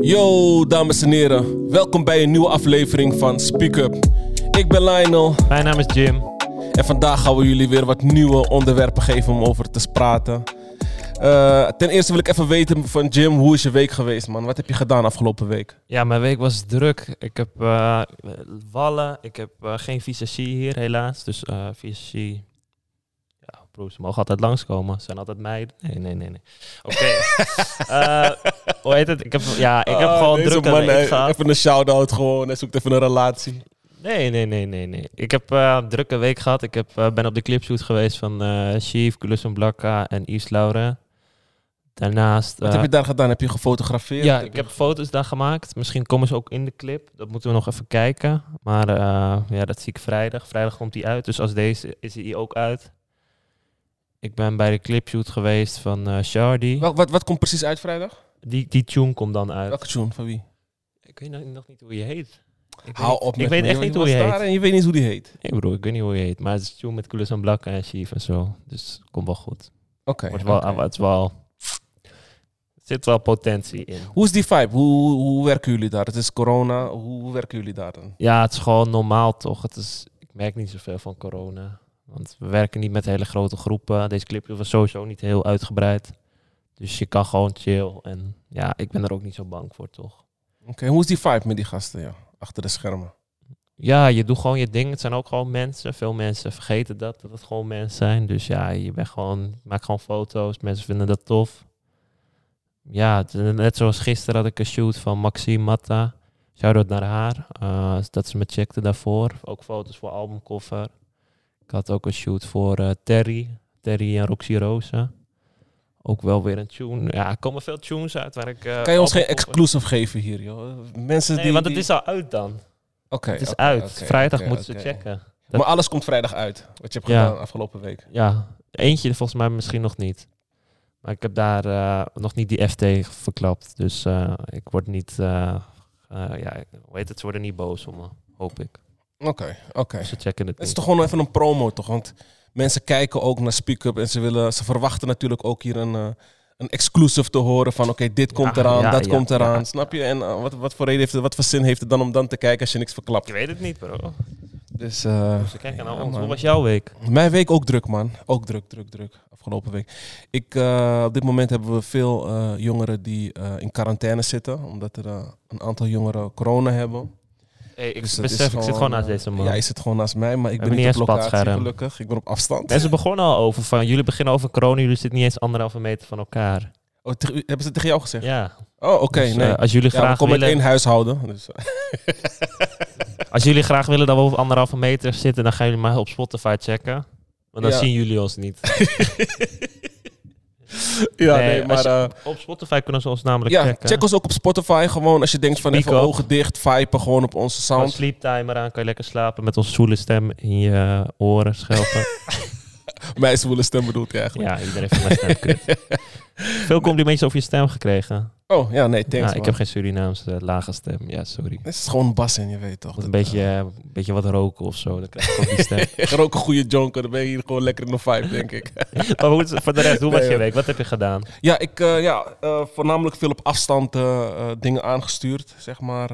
Yo, dames en heren. Welkom bij een nieuwe aflevering van Speak Up. Ik ben Lionel Mijn naam is Jim. en vandaag gaan we jullie weer wat nieuwe onderwerpen geven om over te praten. Eh, ten eerste wil ik even weten van Jim, hoe is je week geweest, man? Wat heb je gedaan afgelopen week? Ja, mijn week was druk. Ik heb eh, wallen. Ik heb eh, geen visagie hier, helaas. Dus visagie... Broer, ze mogen altijd langskomen. Ze zijn altijd meiden. Nee, nee, nee, nee. Oké. Eh, hoe heet het? Ik heb, ja, ik heb Ah, gewoon druk man, week hij- gehad. Even een shout-out gewoon. Hij zoekt even een relatie. Nee, nee, nee, nee, nee. Ik heb eh, een drukke week gehad. Ik heb, eh, ben op de clipshoot geweest van eh Chief, Kulusum Blakka en Yves Laure. Daarnaast... Wat eh, heb je daar gedaan? Heb je gefotografeerd? Ja, ik heb foto's daar gemaakt. Misschien komen ze ook in de clip. Dat moeten we nog even kijken. Maar eh, ja, dat zie ik vrijdag. Vrijdag komt die uit. Dus als deze is hij ook uit. Ik ben bij de clipshoot geweest van eh Shardy. Wel, wat, wat komt precies uit vrijdag? Die, die tune komt dan uit. Welke tune? Van wie? Ik weet nog- nog niet hoe je heet. Ik Hou op ik weet me. echt niet hoe je heet. En je weet niet hoe die heet. Nee bro, ik weet niet hoe je heet. Maar het is een tune met Coolers en Blak en Chief en zo. Dus het komt wel goed. Oké. Wordt wel, oké. Het wel... Er zit wel potentie in. Hoe is die vibe? Hoe, hoe werken jullie daar? Het is corona. Hoe werken jullie daar dan? Ja, het is gewoon normaal toch. Het is, ik merk niet zoveel van corona. Want we werken niet met hele grote groepen. Deze clip was sowieso niet heel uitgebreid. Dus je kan gewoon chill. En ja, ik ben er ook niet zo bang voor, toch? Oké, hoe is die vibe met die gasten? Ja, achter de schermen. Ja, je doet gewoon je ding. Het zijn ook gewoon mensen. Veel mensen vergeten dat, dat het gewoon mensen zijn. Dus ja, je bent gewoon, maak gewoon foto's. Mensen vinden dat tof. Ja, net zoals gisteren had ik een shoot van Maxime Matta. Shout-out naar haar. eh, dat ze me checkte daarvoor. Ook foto's voor albumcover. Ik had ook een shoot voor eh, Terry. Terry en Roxy Rosa. Ook wel weer een tune. Ja, er komen veel tunes uit waar ik... eh, Kan je ons geen exclusive geven hier, joh? Mensen Nee, die... want het die- is al uit dan. Oké, Het is uit. Vrijdag moeten ze checken. Dat- Maar alles komt vrijdag uit, wat je hebt Ja. gedaan afgelopen week. Ja, eentje volgens mij misschien nog niet. Maar ik heb daar eh, nog niet die FT verklapt. Dus ik word niet... ja, hoe heet het? Ze worden niet boos om me, hoop ik. Oké, oké. Ze checken het Het is niet. toch gewoon even een promo, toch? Want mensen kijken ook naar Speak Up en ze, willen, ze verwachten natuurlijk ook hier een, eh, een exclusive te horen van oké, dit komt eraan, ja, dat ja, komt eraan, ja. snap je? En eh, wat, wat voor reden heeft het, wat voor zin heeft het dan om dan te kijken als je niks verklapt? Ik weet het niet, bro. Dus, eh, Ze kijken naar ja, ons. man. Hoe was jouw week? Mijn week ook druk, man. Ook druk, druk, druk. Afgelopen week. Ik, eh, op dit moment hebben we veel eh, jongeren die eh, in quarantaine zitten. Omdat er een aantal jongeren corona hebben. Hey, ik Dus ik zit gewoon naast eh, deze man. Ja, je zit gewoon naast mij, maar ik ben niet op eens locatie, spatscherm. gelukkig. Ik ben op afstand. Mensen begonnen al over van, jullie beginnen over corona, jullie zitten niet eens anderhalve meter van elkaar. Oh, hebben ze tegen jou gezegd? Ja. Oh, oké. Dus, nee. eh, als jullie ja, we graag uit willen, één huishouden. Dus, Als jullie graag willen dat we op anderhalve meter zitten, dan gaan jullie maar op Spotify checken. Want dan Ja. zien jullie ons niet. ja, Nee, maar... je- eh, Op Spotify kunnen ze ons namelijk ja, checken. check ons ook op Spotify. Gewoon als je denkt van Speak even up. ogen dicht, vipen gewoon op onze sound. sleeptimer aan, kan je lekker slapen met onze zoele stem in je oren schelpen. Mijn zwoele stem bedoelt je eigenlijk. ja, iedereen vindt mijn stem kut. Veel complimentjes over je stem gekregen. Oh, ja, nee, thanks ja, ik heb geen Surinaamse lage stem. Ja, sorry. Het is gewoon bas in, je weet toch. Moet een beetje, eh, een beetje wat roken of zo. Dan krijg je gewoon die stem. eh, Ga ook een goede jonker, dan ben je hier gewoon lekker in de vibe, denk ik. maar hoe, voor de rest, hoe was Nee, je hoor. week? Wat heb je gedaan? ja, ik uh, ja, uh, voornamelijk veel op afstand dingen aangestuurd, zeg maar.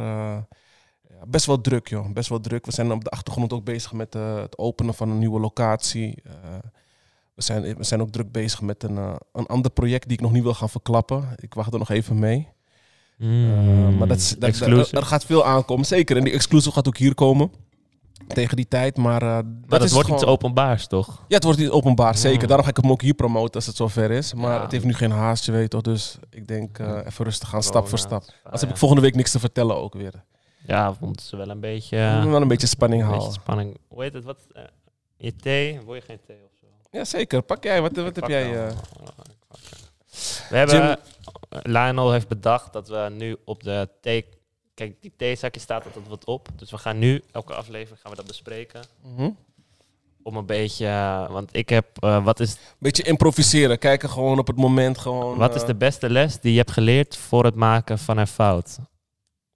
Best wel druk, joh. Best wel druk. We zijn op de achtergrond ook bezig met het openen van een nieuwe locatie. We, zijn, we zijn ook druk bezig met een, uh, een ander project die ik nog niet wil gaan verklappen. Ik wacht er nog even mee. Mm, maar dat, is, dat, dat, dat, gaat veel aankomen. Zeker. En die exclusive gaat ook hier komen. Tegen die tijd. Maar, uh, maar dat, is wordt gewoon... iets openbaars, toch? Ja, het wordt iets openbaar. Zeker. Mm. Daarom ga ik hem ook hier promoten als het zover is. Maar Ja. het heeft nu geen haast, je weet toch. Dus ik denk uh, even rustig gaan, stap voor stap. Ah, Als heb ik volgende week niks te vertellen ook weer. Ja, vond ze wel een beetje... Uh, wel een beetje spanning een halen. beetje spanning. Hoe heet het? Wat, uh, je thee? Wil je geen thee? Ja, zeker. Pak jij. Wat, wat heb jij? Uh... We hebben... Jim... Lionel heeft bedacht dat we nu op de thee... Kijk, die theezakje staat altijd wat op. Dus we gaan nu, elke aflevering gaan we dat bespreken. Mm Mhm. -hmm. Om een beetje... Uh, want ik heb... Uh, wat is... Beetje improviseren. Kijken gewoon op het moment gewoon... Wat is de beste les die je hebt geleerd voor het maken van een fout?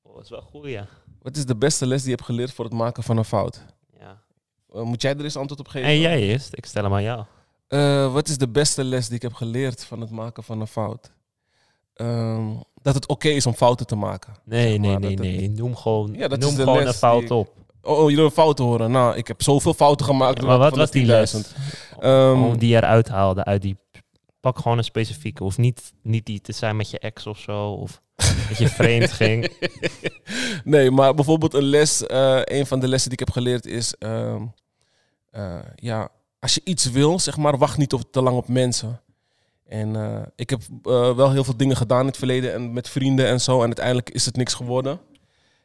Oh, dat is wel goed, ja. Wat is de beste les die je hebt geleerd voor het maken van een fout? Uh, moet jij er eens antwoord op geven? En jij eerst. Ik stel hem aan jou. Uh, wat is de beste les die ik heb geleerd van het maken van een fout? Um, dat het oké is om fouten te maken. Nee, Zeg nee, nee, het- nee. Noem gewoon, Ja, dat is noem de gewoon een fout ik- op. Oh, oh, je wil fouten horen. Nou, ik heb zoveel fouten gemaakt. maar wat was die 10.000. les? Ehm, Om die eruit haalde uit die... Pak gewoon een specifieke. Of niet, niet die te zijn met je ex of zo. Of dat je vreemd ging. Nee, maar bijvoorbeeld een les, eh, een van de lessen die ik heb geleerd is, ehm, eh, ja, als je iets wil, zeg maar, wacht niet op, te lang op mensen. En eh, ik heb eh, wel heel veel dingen gedaan in het verleden en met vrienden en zo. En uiteindelijk is het niks geworden.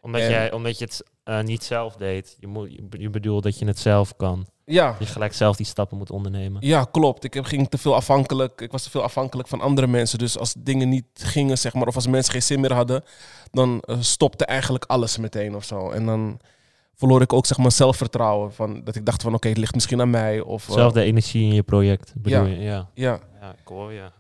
Omdat, En- jij, omdat je het niet zelf deed. Je, moet, je, bedoelt dat je het zelf kan. Ja, Dat je gelijk zelf die stappen moet ondernemen. ja klopt. Ik heb, ging te veel afhankelijk. Ik was te veel afhankelijk van andere mensen. Dus als dingen niet gingen, zeg maar, of als mensen geen zin meer hadden, dan stopte eigenlijk alles meteen of zo. En dan verloor ik ook zeg maar zelfvertrouwen. Van, dat ik dacht van oké, het ligt misschien aan mij. Of, eh, Zelfde energie in je project, bedoel Ja. je? Ja. ja, Ja, ik hoor je.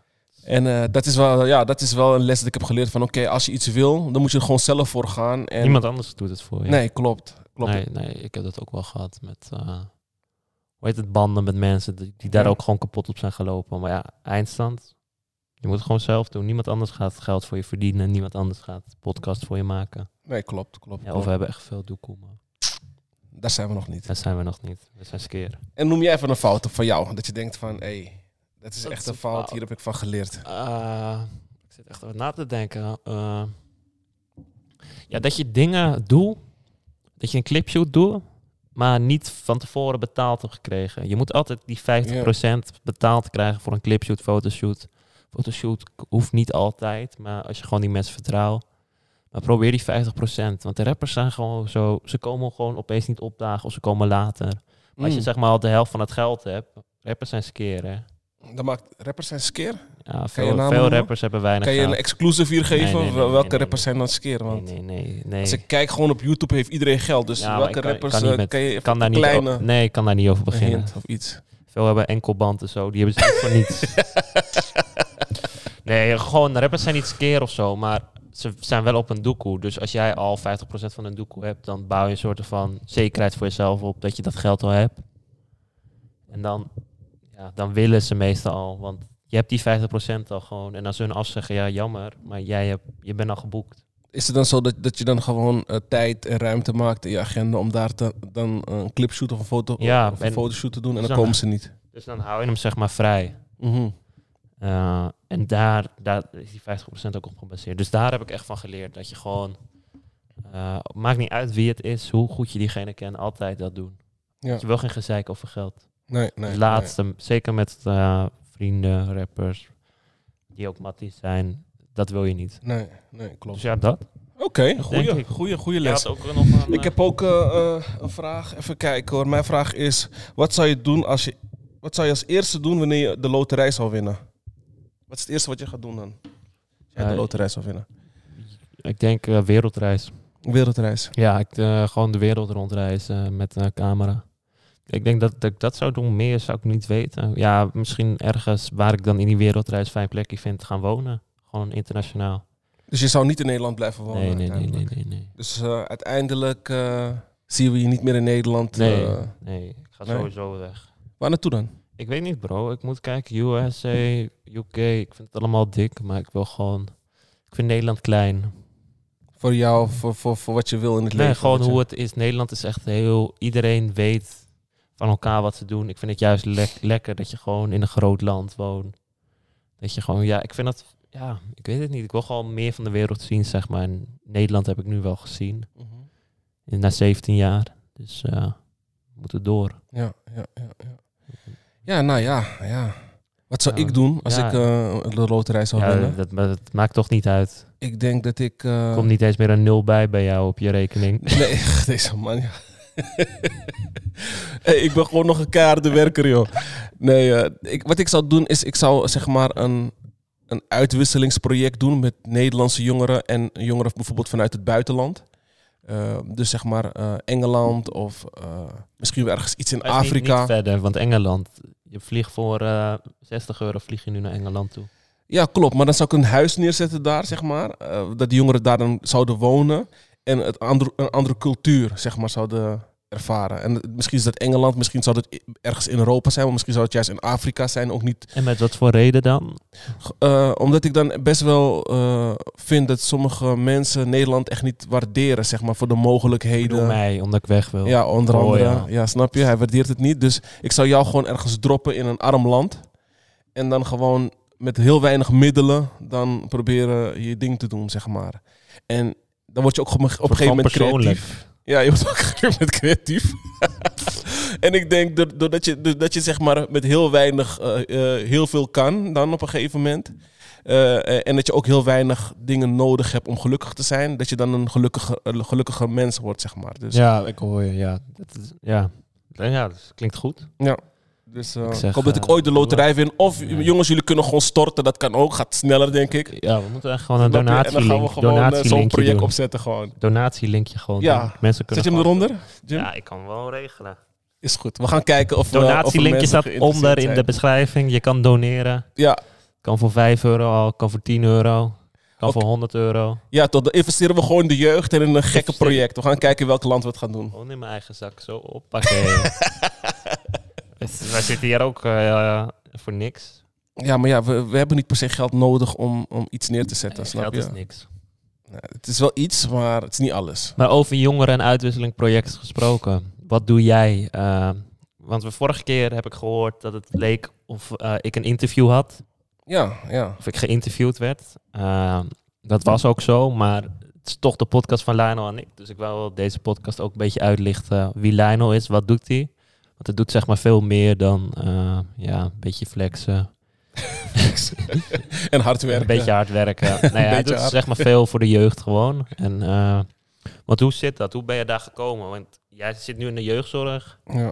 En eh, dat, is wel, ja, dat is wel een les dat ik heb geleerd van oké, als je iets wil, dan moet je er gewoon zelf voor gaan. En, Niemand anders doet het voor je. Nee, klopt. klopt. Nee, nee, ik heb dat ook wel gehad met, eh, hoe heet het, banden met mensen die, die daar Ja. ook gewoon kapot op zijn gelopen. Maar ja, eindstand, je moet het gewoon zelf doen. Niemand anders gaat het geld voor je verdienen. Niemand anders gaat de podcast voor je maken. Nee, klopt, klopt. Ja, of we hebben echt veel doekoe, maar Daar zijn we nog niet. dat zijn we nog niet. We zijn skeer. En noem jij even een fout van jou, dat je denkt van hé, hey, dat is Dat echt is een fout, fout. hier heb ik van geleerd. Eh, ik zit echt over na te denken. Eh, ja, dat je dingen doet, dat je een clipshoot doet, maar niet van tevoren betaald hebt gekregen. Je moet altijd die 50% betaald krijgen voor een clipshoot, fotoshoot. Fotoshoot hoeft niet altijd, maar als je gewoon die mensen vertrouwt. Maar probeer die 50%. Want de rappers zijn gewoon zo, ze komen gewoon opeens niet opdagen of ze komen later. Maar als je Mm. zeg maar al de helft van het geld hebt, rappers zijn skeren. Dat maakt rappers zijn skeer. Ja, veel, veel noemen? rappers hebben weinig Kan je een exclusive hier geven? Nee, nee, nee, Wel- nee, welke rappers zijn dan skeer? Want Nee, nee, als ik kijk gewoon op YouTube heeft iedereen geld. Dus Ja, welke kan- rappers kan niet eh, met- kan je kan daar niet kleine o- nee, ik kan daar niet over beginnen. of iets? Veel hebben enkelband en zo. Die hebben ze niet voor niets. nee, gewoon rappers zijn niet skeer of zo, maar ze zijn wel op een doekoe. Dus als jij al 50% van een doekoe hebt, dan bouw je een soort van zekerheid voor jezelf op dat je dat geld al hebt. En dan, ja, dan willen ze meestal al, want je hebt die 50% al gewoon. En als ze hun afzeggen, ja jammer, maar jij hebt, je bent al geboekt. Is het dan zo dat, dat je dan gewoon eh, tijd en ruimte maakt in je agenda om daar te, dan een clipshoot of een foto Ja, of een en- fotoshoot te doen en Dus dan dan- komen ze niet? Dus dan hou je hem zeg maar vrij. Mhm. Uh, en daar, daar is die 50% ook op gebaseerd. Dus daar heb ik echt van geleerd. Dat je gewoon... Uh, maakt niet uit wie het is, hoe goed je diegene kent. Altijd dat doen. Ja. Je wil geen gezeik over geld. Nee, nee. Het laatste, zeker met uh, vrienden, rappers... die ook matties zijn. Dat wil je niet. Nee, nee, nee klopt. Dus ja, dat. Oké, Denk goede, ik. goede, les. ook nog een, Ik heb ook eh, eh, een vraag. Even kijken hoor. Mijn vraag is: wat zou je doen als je. Wat zou je als eerste doen wanneer je de loterij zou winnen? Wat is het eerste wat je gaat doen dan? Als jij de Eh, loterij zou winnen. Ik denk uh, wereldreis. Wereldreis. Ja, ik, uh, gewoon de wereld rondreizen met een camera. Ik denk dat, dat ik dat zou doen. Meer zou ik niet weten. Ja, misschien ergens waar ik dan in die wereldreis fijn plekje vind gaan wonen. Gewoon internationaal. Dus je zou niet in Nederland blijven wonen? Nee, nee, nee, nee, nee, nee. Dus uiteindelijk zien we je niet meer in Nederland. Nee, nee. Ik ga nee. sowieso weg. Waar naartoe dan? Ik weet niet, bro. Ik moet kijken. USA, UK. Ik vind het allemaal dik, maar ik wil gewoon... Ik vind Nederland klein. Voor jou, voor, voor, voor wat je wil in het nee, leven? gewoon je... hoe het is. Nederland is echt heel... Iedereen weet van elkaar wat ze doen. Ik vind het juist le lekker dat je gewoon in een groot land woont. Dat je gewoon... Ja, ik vind dat... Ja, ik weet het niet. Ik wil gewoon meer van de wereld zien, zeg maar. En Nederland heb ik nu wel gezien. Mm -hmm. Na 17 jaar. Dus uh, we moeten door. Ja, ja, ja, ja. Ja, nou ja, ja. Wat zou ik doen als ik uh, de loterij zou ja, winnen? Dat, dat, maakt toch niet uit. Ik denk dat ik... Uh... Komt niet eens meer een nul bij bij jou op je rekening. Nee, deze man, ja. hey, ik ben gewoon nog een keiharde werker, joh. Nee, uh, ik, wat ik zou doen is, ik zou zeg maar een, een uitwisselingsproject doen met Nederlandse jongeren en jongeren bijvoorbeeld vanuit het buitenland. Uh, dus zeg maar uh, Engeland of misschien ergens iets in Afrika. Niet, niet verder, want Engeland, je vliegt voor 60 euro vlieg je nu naar Engeland toe. Ja, klopt. Maar dan zou ik een huis neerzetten daar, zeg maar. dat die jongeren daar dan zouden wonen. En het andere, een andere cultuur, zeg maar, zouden ervaren. En misschien is dat Engeland, misschien zou het ergens in Europa zijn, maar misschien zou het juist in Afrika zijn. Ook niet, En met wat voor reden dan? eh, omdat ik dan best wel eh, vind dat sommige mensen Nederland echt niet waarderen, zeg maar, voor de Door mogelijkheden. mij, omdat ik weg wil. Ja, onder Oh, andere. ja. ja. snap je? Hij waardeert het niet. Dus ik zou jou gewoon ergens droppen in een arm land. En dan gewoon met heel weinig middelen dan proberen je ding te doen, zeg maar. En dan word je ook op een- gegeven moment creatief. Ja, je wordt gegeven moment creatief. en ik denk door- doordat je, doordat je zeg maar met heel weinig eh, eh, heel veel kan dan op een gegeven moment. eh, en dat je ook heel weinig dingen nodig hebt om gelukkig te zijn. Dat je dan een gelukkige, een gelukkige mens wordt, zeg maar. Dus Ja, ik hoor je. Ja, dat is, ja. ja dat klinkt goed. Dus eh, Ik ik, zeg, hoop dat eh, ik ooit de loterij win. Of Nee. jongens, jullie kunnen gewoon storten. Dat kan ook. Gaat sneller, denk ik. Ja, we moeten echt gewoon een je? En dan gaan we gewoon eh, zo'n project doen. opzetten gewoon. Donatielinkje gewoon Ja. Mensen kunnen Zet je hem eronder? Jim? Ja, ik kan hem wel regelen. Is goed. We gaan kijken of er Donatielinkje staat onder in de beschrijving. Je kan doneren. Ja, Kan voor 5 euro al, kan voor 10 euro. Kan voor 100 euro. ja, tot dan investeren we gewoon in de jeugd en in een gekke project. We gaan kijken in welk land we het gaan doen. Gewoon in mijn eigen zak. Zo oppakken. Wij zitten hier ook eh, voor niks. Ja, maar ja, we, we hebben niet per se geld nodig om, om iets neer te zetten. Nee, snap geld je? is niks. Ja, het is wel iets, maar het is niet alles. Maar over jongeren en uitwisselingprojecten gesproken. Wat doe jij? Eh, want de vorige keer heb ik gehoord dat het leek of eh, ik een interview had. Ja, ja. Of ik geïnterviewd werd. Dat was ook zo, maar het is toch de podcast van Lionel en ik. Dus ik wil deze podcast ook een beetje uitlichten wie Lionel is, wat doet hij. Want het doet zeg maar veel meer dan eh, ja, een beetje flexen, en hard werken. een beetje hard werken. nee, hij beetje doet hard. zeg maar veel voor de jeugd gewoon. En, eh, want hoe zit dat? Hoe ben je daar gekomen? Want jij zit nu in de jeugdzorg. Ja,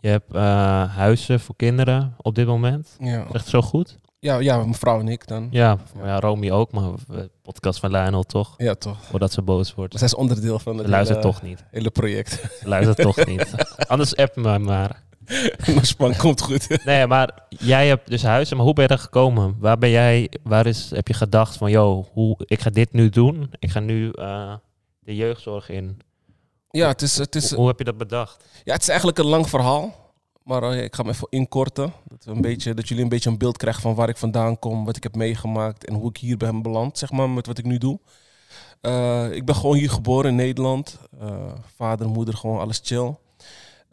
Je hebt eh, huizen voor kinderen op dit moment. ja. Echt zo goed? Ja, ja mevrouw en ik dan. Ja, ja Romy ook, maar podcast van Lionel toch? Ja, toch. Voordat ze boos wordt. Zij is onderdeel van het luistert hele, toch niet. hele project. Ze luistert toch niet. Anders app me maar. Maar span komt goed. Nee, maar jij hebt dus huizen, maar hoe ben je daar gekomen? Waar ben jij, waar is, heb je gedacht van, yo, hoe, ik ga dit nu doen. Ik ga nu eh, de jeugdzorg in. ja, het is, het is, Hoe, hoe heb je dat bedacht? Ja, het is eigenlijk een lang verhaal. Maar eh, ik ga hem even inkorten. Dat, we een beetje, dat jullie een beetje een beeld krijgen van waar ik vandaan kom, wat ik heb meegemaakt en hoe ik hier ben beland, zeg maar, met wat ik nu doe. Eh, ik ben gewoon hier geboren in Nederland. Eh, vader, moeder, gewoon alles chill.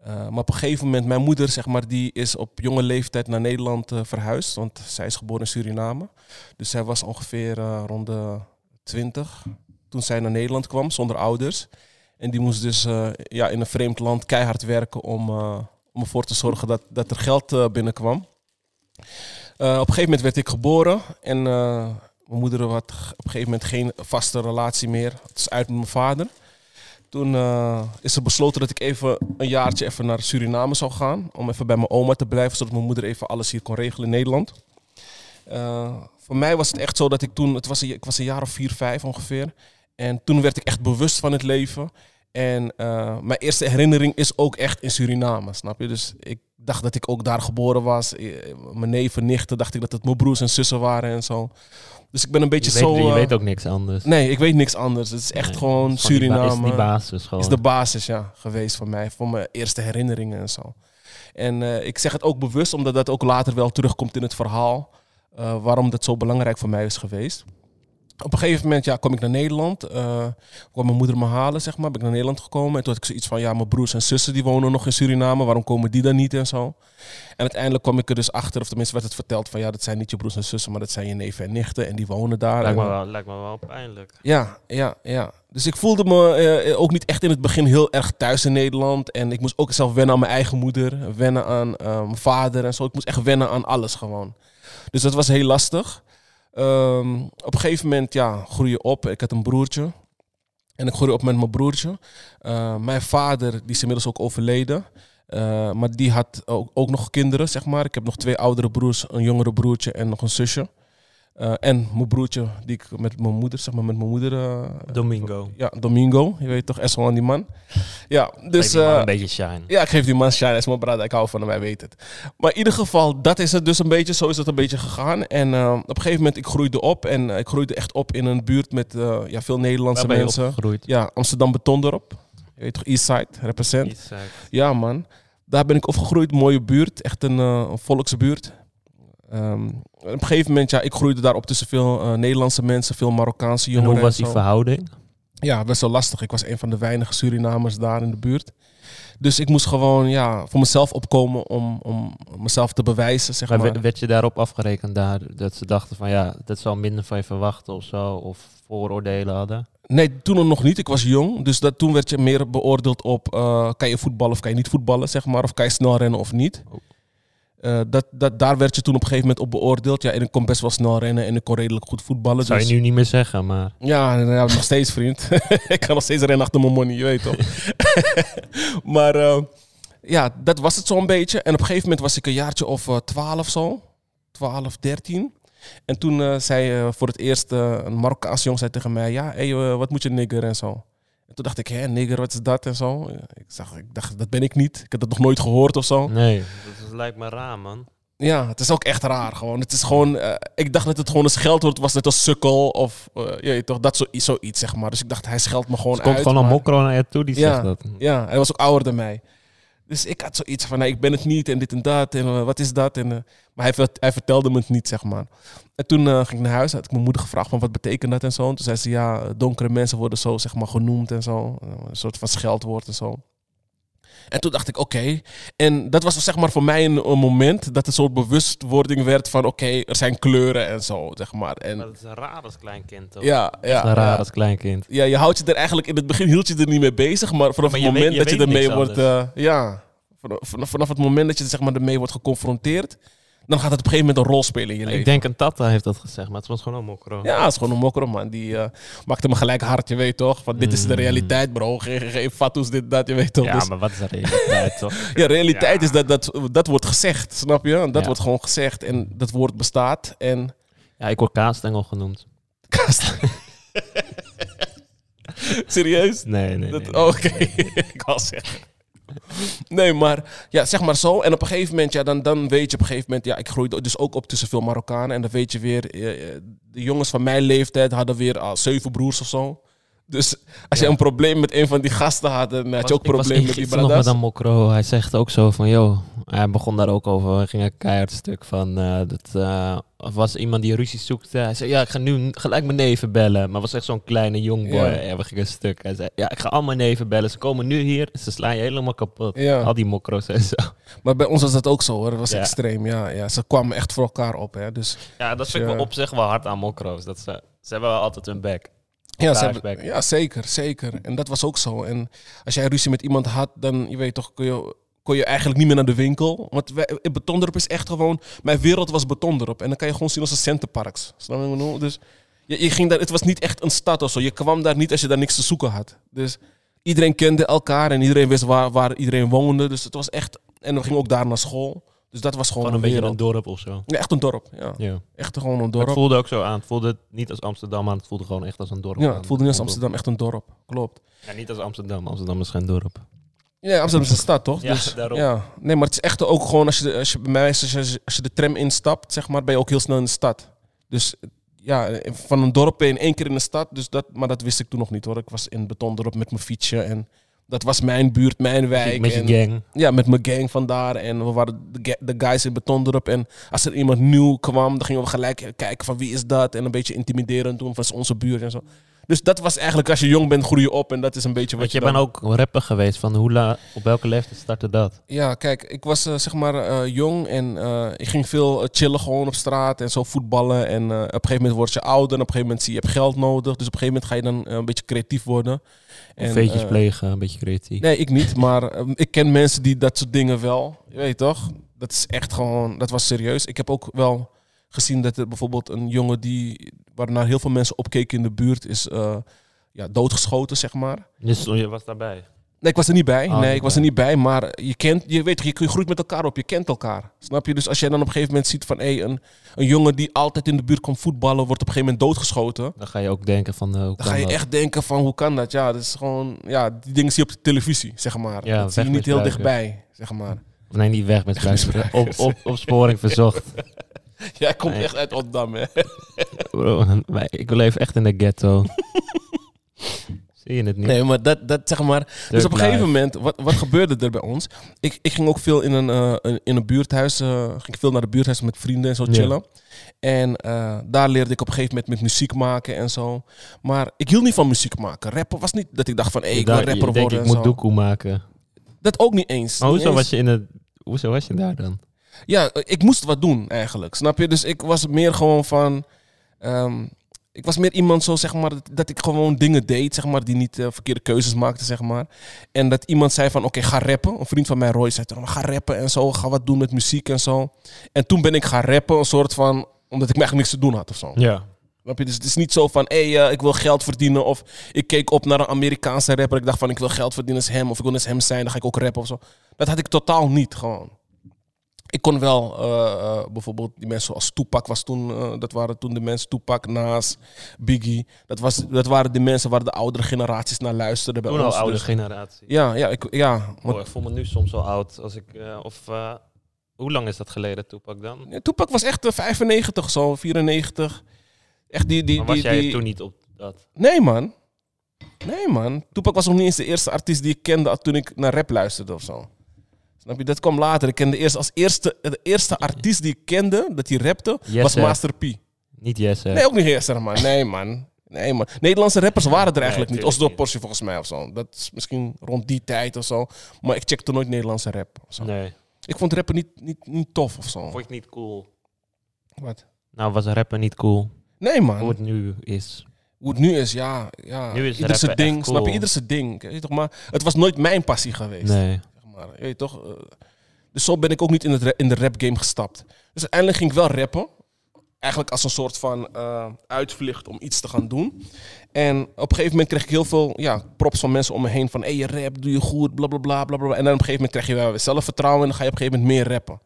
Maar op een gegeven moment, mijn moeder, zeg maar, die is op jonge leeftijd naar Nederland verhuisd. Want zij is geboren in Suriname. Dus zij was ongeveer rond de 20 toen zij naar Nederland kwam, zonder ouders. En die moest dus ja, in een vreemd land keihard werken om, om ervoor te zorgen dat, dat er geld eh, binnenkwam. Eh, op een gegeven moment werd ik geboren en eh, mijn moeder had op een gegeven moment geen vaste relatie meer. Het is uit met mijn vader. Toen is er besloten dat ik even een jaartje even naar Suriname zou gaan. Om even bij mijn oma te blijven, zodat mijn moeder even alles hier kon regelen in Nederland. Voor mij was het echt zo dat ik toen, het was ik was een jaar of vier, vijf ongeveer. En toen werd ik echt bewust van het leven. En eh, mijn eerste herinnering is ook echt in Suriname, snap je? Dus ik dacht dat ik ook daar geboren was. Eh, Mijn neven, nichten, dacht ik dat het mijn broers en zussen waren en zo. Dus ik ben een beetje Je, weet, zo... je eh, weet ook niks anders. Nee, ik weet niks anders. Het is echt Nee, gewoon is Suriname. Is die basis gewoon. Is de basis, ja, geweest voor mij. Voor mijn eerste herinneringen en zo. En ik zeg het ook bewust, omdat dat ook later wel terugkomt in het verhaal. waarom dat zo belangrijk voor mij is geweest. Op een gegeven moment ja, kwam ik naar Nederland. eh kwam mijn moeder me halen, zeg maar. Ben ik naar Nederland gekomen. En toen had ik zoiets van, ja, mijn broers en zussen die wonen nog in Suriname. Waarom komen die dan niet en zo? En uiteindelijk kwam ik er dus achter, of tenminste werd het verteld van... ja, dat zijn niet je broers en zussen, maar dat zijn je neven en nichten. En die wonen daar. lijkt, me wel, lijkt me wel pijnlijk. ja, ja, ja. Dus ik voelde me eh, ook niet echt in het begin heel erg thuis in Nederland. En ik moest ook zelf wennen aan mijn eigen moeder, wennen aan eh, mijn vader en zo. Ik moest echt wennen aan alles gewoon. Dus dat was heel lastig. Ehm, op een gegeven moment, ja, groei je op. Ik had een broertje. En ik groeide op met mijn broertje. Eh, mijn vader, die is inmiddels ook overleden. Eh, maar die had ook, ook nog kinderen, zeg maar. Ik heb nog twee oudere broers, een jongere broertje en nog een zusje. Eh, en mijn broertje, die ik met mijn moeder, zeg maar, met mijn moeder... eh, Domingo. ja, Domingo. Je weet toch, Essel aan die man. Ja, dus... Eh, een beetje shine. ja, ik geef die man shine. Hij is mijn brada. Ik hou van hem. Hij weet het. Maar in ieder geval, dat is het dus een beetje. Zo is het een beetje gegaan. En op een gegeven moment, ik groeide op. En ik groeide echt op in een buurt met ja, veel Nederlandse Waar mensen. opgegroeid? Ja, Amsterdam Betondorp. Je weet toch, Eastside, represent. Eh, Ja, man. Daar ben ik opgegroeid. Mooie buurt. Echt een, een volksbuurt. Ehm, op een gegeven moment, ja, ik groeide daar op tussen veel eh, Nederlandse mensen, veel Marokkaanse en jongeren. hoe was die verhouding? Ja, best wel lastig. Ik was een van de weinige Surinamers daar in de buurt. Dus ik moest gewoon ja, voor mezelf opkomen om, om mezelf te bewijzen, zeg Maar maar. werd- werd je daarop afgerekend daar? Dat ze dachten van ja, dat zal minder van je verwachten of zo? Of vooroordelen hadden? Nee, toen nog niet. Ik was jong. Dus dat, toen werd je meer beoordeeld op... eh, kan je voetballen of kan je niet voetballen, zeg maar. Of kan je snel rennen of niet. Oh. Eh, dat, dat, daar werd je toen op een gegeven moment op beoordeeld. Ja, en ik kon best wel snel rennen en ik kon redelijk goed voetballen. Dat zou je dus- nu niet meer zeggen, maar... Ja, ja, nog steeds, vriend. ik kan nog steeds rennen achter mijn money, je weet toch. maar eh, ja, dat was het zo'n beetje. En op een gegeven moment was ik een jaartje of eh, twaalf zo. 12, 13. En toen zei voor het eerst een Marokkaanse jong zei tegen mij... Ja, hey, wat moet je nigger en zo. En toen dacht ik, hè, nigger, wat is dat en zo. Ik, zag, ik dacht, dat ben ik niet. Ik heb dat nog nooit gehoord of zo. Nee, dat is- lijkt me raar, man. Ja, het is ook echt raar gewoon. Het is gewoon, eh, ik dacht dat het gewoon een scheldwoord was, net als sukkel of eh, je toch, dat zo, zoiets zeg maar. Dus ik dacht, hij scheldt me gewoon Er komt uit. gewoon een maar- mokro naar je toe die Ja. zegt dat. Ja, hij was ook ouder dan mij. Dus ik had zoiets van, nee, ik ben het niet en dit en dat en eh, wat is dat? En, maar hij, hij vertelde me het niet, zeg maar. En toen eh, ging ik naar huis, had ik mijn moeder gevraagd van wat betekent dat en zo. En toen zei ze, ja, donkere mensen worden zo, zeg maar, genoemd en zo. Eh, Een soort van scheldwoord en zo. En toen dacht ik, oké. En dat was zeg maar voor mij een, een moment dat een soort bewustwording werd van, oké, er zijn kleuren en zo, zeg maar. En dat is raar als kleinkind, toch? ja, ja, raar ja. als kleinkind. Ja, je houdt je er eigenlijk in het begin hield je er niet mee bezig, maar vanaf Maar het moment weet- je dat je ermee wordt, eh, ja, vanaf, vanaf, vanaf het moment dat je zeg maar ermee wordt geconfronteerd, dan gaat het op een gegeven moment een rol spelen in je leven. Ik denk een tata heeft dat gezegd, maar het was gewoon een mokro. Ja, het is gewoon een mokro man. Die eh, maakte me gelijk hard, je weet toch? Van dit is de Mm. realiteit, bro. Geen, geen, dit, dat, je weet toch? Ja, Dus- maar wat is de realiteit, toch? ja, realiteit Ja. is dat, dat dat wordt gezegd, snap je? Dat Ja. wordt gewoon gezegd en dat woord bestaat. En Ja, ik word kaasstengel genoemd. Kast. Serieus? Nee, nee, nee, nee. Oké, ik wou zeggen. Nee, maar ja, zeg maar zo. En op een gegeven moment, ja, dan, dan weet je op een gegeven moment, ja, ik groeide dus ook op tussen veel Marokkanen. En dan weet je weer, eh, eh, de jongens van mijn leeftijd hadden weer al zeven broers of zo. Dus als je een probleem met een van die gasten had, dan had je ook problemen met die gisteren nog brothers. met een mokro. Hij zegt ook zo van, joh, hij begon daar ook over. We gingen een keihard stuk van, eh, dat eh, was iemand die ruzie zoekte. Hij zei, ja, ik ga nu gelijk mijn neven bellen. Maar was echt zo'n kleine jongboy. Ja. Ja. we gingen stuk. Hij zei, ja, ik ga al mijn neven bellen. Ze komen nu hier, ze slaan je helemaal kapot. Ja. Al die mokro's en zo. Maar bij ons was dat ook zo hoor. Dat was Ja. extreem. Ja, ja, ze kwamen echt voor elkaar op. Hè. Dus, Ja, dat vind ik wel op zich wel hard aan mokro's. Dat ze, ze hebben wel altijd hun bek. Ja, hebben- zeker, zeker. En dat was ook zo. En als jij ruzie met iemand had, dan je weet toch, kun je, kon je eigenlijk niet meer naar de winkel. Want wij, Betondorp is echt gewoon... Mijn wereld was Betondorp. En dan kan je gewoon zien als een centenparks. Snap je bedoel? Dus je, je ging daar, het was niet echt een stad of zo. Je kwam daar niet als je daar niks te zoeken had. Dus iedereen kende elkaar en iedereen wist waar, waar iedereen woonde. Dus het was echt... En we gingen ook daar naar school. Dus dat was gewoon, Gewoon een beetje een dorp of zo. Ja, echt een dorp. Ja. Ja. Echt gewoon een Het dorp. voelde ook zo aan. Het voelde niet als Amsterdam aan. Het voelde gewoon echt als een dorp Ja, het voelde niet als Amsterdam echt een dorp. Klopt. Ja, niet als Amsterdam. Amsterdam is geen dorp. Ja, Amsterdam is een stad, toch? Ja, dus, daarom. Ja. Nee, maar het is echt ook gewoon als je, als je bij mij is, als je, als je de tram instapt, zeg maar, ben je ook heel snel in de stad. Dus ja, van een dorp in één keer in de stad. Dus dat, maar dat wist ik toen nog niet hoor. Ik was in Betondorp met mijn fietsje en dat was mijn buurt, mijn wijk. Met je en, gang. Ja, met mijn gang vandaar. En we waren de, guys in Betondorp. En als er iemand nieuw kwam, dan gingen we gelijk kijken van wie is dat. En een beetje intimiderend doen van onze buurt en zo. Dus dat was eigenlijk, als je jong bent, groei je op. En dat is een beetje wat Want je bent ook rapper geweest. Van hoe la, op welke leeftijd startte dat? Ja, kijk, ik was eh, zeg maar eh, jong en eh, ik ging veel chillen gewoon op straat en zo voetballen. En op een gegeven moment word je ouder en op een gegeven moment zie je, je hebt geld nodig. Dus op een gegeven moment ga je dan een beetje creatief worden. En, Veetjes eh, plegen, een beetje creatief. Nee, ik niet, maar eh, ik ken mensen die dat soort dingen wel. Je weet toch? Dat is echt gewoon, dat was serieus. Ik heb ook wel gezien dat er bijvoorbeeld een jongen die, waarnaar heel veel mensen opkeken in de buurt, is eh, ja, doodgeschoten, zeg maar. Dus je was daarbij. Nee, ik was er niet bij. Oh, nee, ik was er niet bij. Maar je kent, je weet je, groeit met elkaar op. Je kent elkaar. Snap je? Dus als jij dan op een gegeven moment ziet van hé, een, een jongen die altijd in de buurt komt voetballen, wordt op een gegeven moment doodgeschoten. Dan ga je ook denken van... eh, hoe Dan kan ga je dat? echt denken van hoe kan dat? Ja, dat is gewoon, ja, die dingen zie je op de televisie, zeg maar. Ja, dat zie je niet heel dichtbij, zeg maar. Nee, niet weg met spijker. Op, op, opsporing verzocht. Jij komt Nee. echt uit Rotterdam, hè? Bro, ik leef echt in de ghetto. Zie je het niet? Nee, maar dat, dat zeg maar. Dus op een gegeven moment, wat, wat gebeurde er bij ons? Ik, ik ging ook veel in een, eh, in een buurthuis. eh, ging ik veel naar de buurthuis met vrienden en zo Ja. chillen. En eh, daar leerde ik op een gegeven moment met muziek maken en zo. Maar ik hield niet van muziek maken. Rappen was niet dat ik dacht van, hé, ik wil rapper je worden ik en moet doekoe maken. Dat ook niet eens. Maar hoezo eens. was je in het... Hoezo was je daar dan? Ja, ik moest wat doen eigenlijk, snap je? Dus ik was meer gewoon van... ehm, ik was meer iemand zo, zeg maar, dat, dat ik gewoon dingen deed, zeg maar, die niet eh, verkeerde keuzes maakte, zeg maar. En dat iemand zei van, oké, ga rappen. Een vriend van mij, Roy, zei toen, ga rappen en zo, ga wat doen met muziek en zo. En toen ben ik gaan rappen, een soort van, omdat ik eigenlijk niks te doen had of zo. Ja. Snap je? Dus het is niet zo van, hé, hey, eh, ik wil geld verdienen. Of ik keek op naar een Amerikaanse rapper. Ik dacht van, ik wil geld verdienen als hem. Of ik wil als hem zijn, dan ga ik ook rappen of zo. Dat had ik totaal niet, gewoon. Ik kon wel, eh, eh, bijvoorbeeld die mensen zoals Tupac was toen, eh, dat waren toen de mensen, Tupac, Nas, Biggie. Dat, was, dat waren de mensen waar de oudere generaties naar luisterden bij Toen ons. oude Dus- generatie. ja, ja, ik, ja. Oh, ik voel me nu soms wel oud. Als ik, of, hoe lang is dat geleden, Toepak dan? Ja, Tupac was echt eh, 95 zo, 94. Echt die, die, Maar was die, jij die- toen niet op dat? Nee, man. Nee, man. Tupac was nog niet eens de eerste artiest die ik kende toen ik naar rap luisterde of zo. Snap je? Dat kwam later. Ik kende eerst als eerste, de eerste artiest die ik kende, dat hij rapte, was. Master P. Niet Jesse. Nee, ook niet Jesse, man. Nee, man. Nee, man. Nederlandse rappers waren er eigenlijk niet. niet. Porsche volgens mij of zo. Dat is misschien rond die tijd of zo. Maar ik checkte nooit Nederlandse rap. Of zo. Nee. Ik vond rappen niet, niet, niet tof of zo. Vond je het niet cool? Wat? Nou, was rappen niet cool. Nee, man. Hoe het nu is. Hoe het nu is, ja. ja. Nu is ieder zijn ding. Snap je? Ieder zijn ding. Weet je toch? Maar het was nooit mijn passie geweest. Nee. Maar. Je toch? eh, dus zo ben ik ook niet in, het in de rap game gestapt. Dus uiteindelijk ging ik wel rappen. Eigenlijk als een soort van eh, uitvlucht om iets te gaan doen. En op een gegeven moment kreeg ik heel veel ja, props van mensen om me heen. Van, hé, je rap, doe je goed, bla, bla, bla, bla, bla. En dan op een gegeven moment krijg je wel weer zelfvertrouwen. En dan ga je op een gegeven moment meer rappen.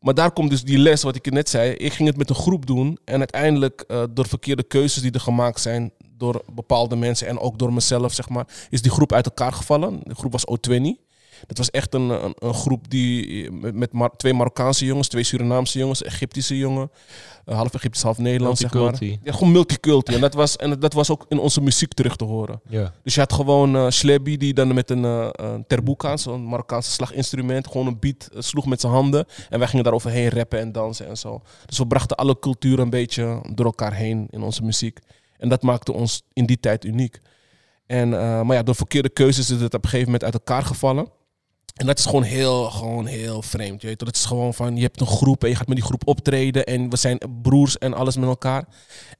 Maar daar komt dus die les, wat ik net zei. Ik ging het met een groep doen. En uiteindelijk, eh, door verkeerde keuzes die er gemaakt zijn... door bepaalde mensen en ook door mezelf, zeg maar... is die groep uit elkaar gevallen. De groep was O20. Dat was echt een, een, een groep die met, met Mar- twee Marokkaanse jongens, twee Surinaamse jongens, Egyptische jongen, eh, half Egyptisch, half Nederlands, zeg maar. Ja, gewoon multiculti. En dat was, en dat was ook in onze muziek terug te horen. Dus je had gewoon eh Slebby die dan met een, eh een terbuka, zo'n Marokkaanse slaginstrument, gewoon een beat eh, sloeg met zijn handen. En wij gingen daar overheen rappen en dansen en zo. Dus we brachten alle culturen een beetje door elkaar heen in onze muziek. En dat maakte ons in die tijd uniek. En, eh, maar ja, door verkeerde keuzes is het op een gegeven moment uit elkaar gevallen. En dat is gewoon heel, gewoon heel vreemd. Je weet? Het is gewoon van, je hebt een groep en je gaat met die groep optreden. En we zijn broers en alles met elkaar.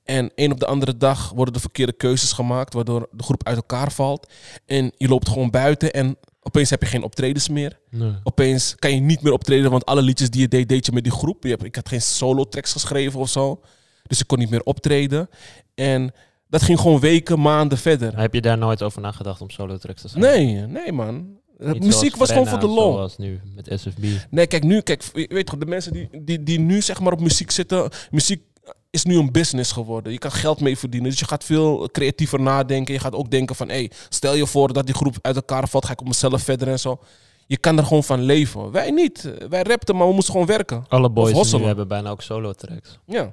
En een op de andere dag worden de verkeerde keuzes gemaakt, waardoor de groep uit elkaar valt. En je loopt gewoon buiten en opeens heb je geen optredens meer. Nee. Opeens kan je niet meer optreden, want alle liedjes die je deed, deed je met die groep. Je hebt, ik had geen solo tracks geschreven of zo. Dus ik kon niet meer optreden. En dat ging gewoon weken, maanden verder. Heb je daar nooit over nagedacht om solo tracks te schrijven? Nee, nee man. Niet muziek was gewoon voor de. Zoals nu met SFB. Nee, kijk nu, kijk, je weet toch, de mensen die, die, die nu zeg maar op muziek zitten, muziek is nu een business geworden. Je kan geld mee verdienen, dus je gaat veel creatiever nadenken. Je gaat ook denken van, hé, stel je voor dat die groep uit elkaar valt, ga ik op mezelf verder en zo. Je kan er gewoon van leven. Wij niet. Wij rapten, maar we moesten gewoon werken. Alle boys nu hebben bijna ook solo tracks. Ja.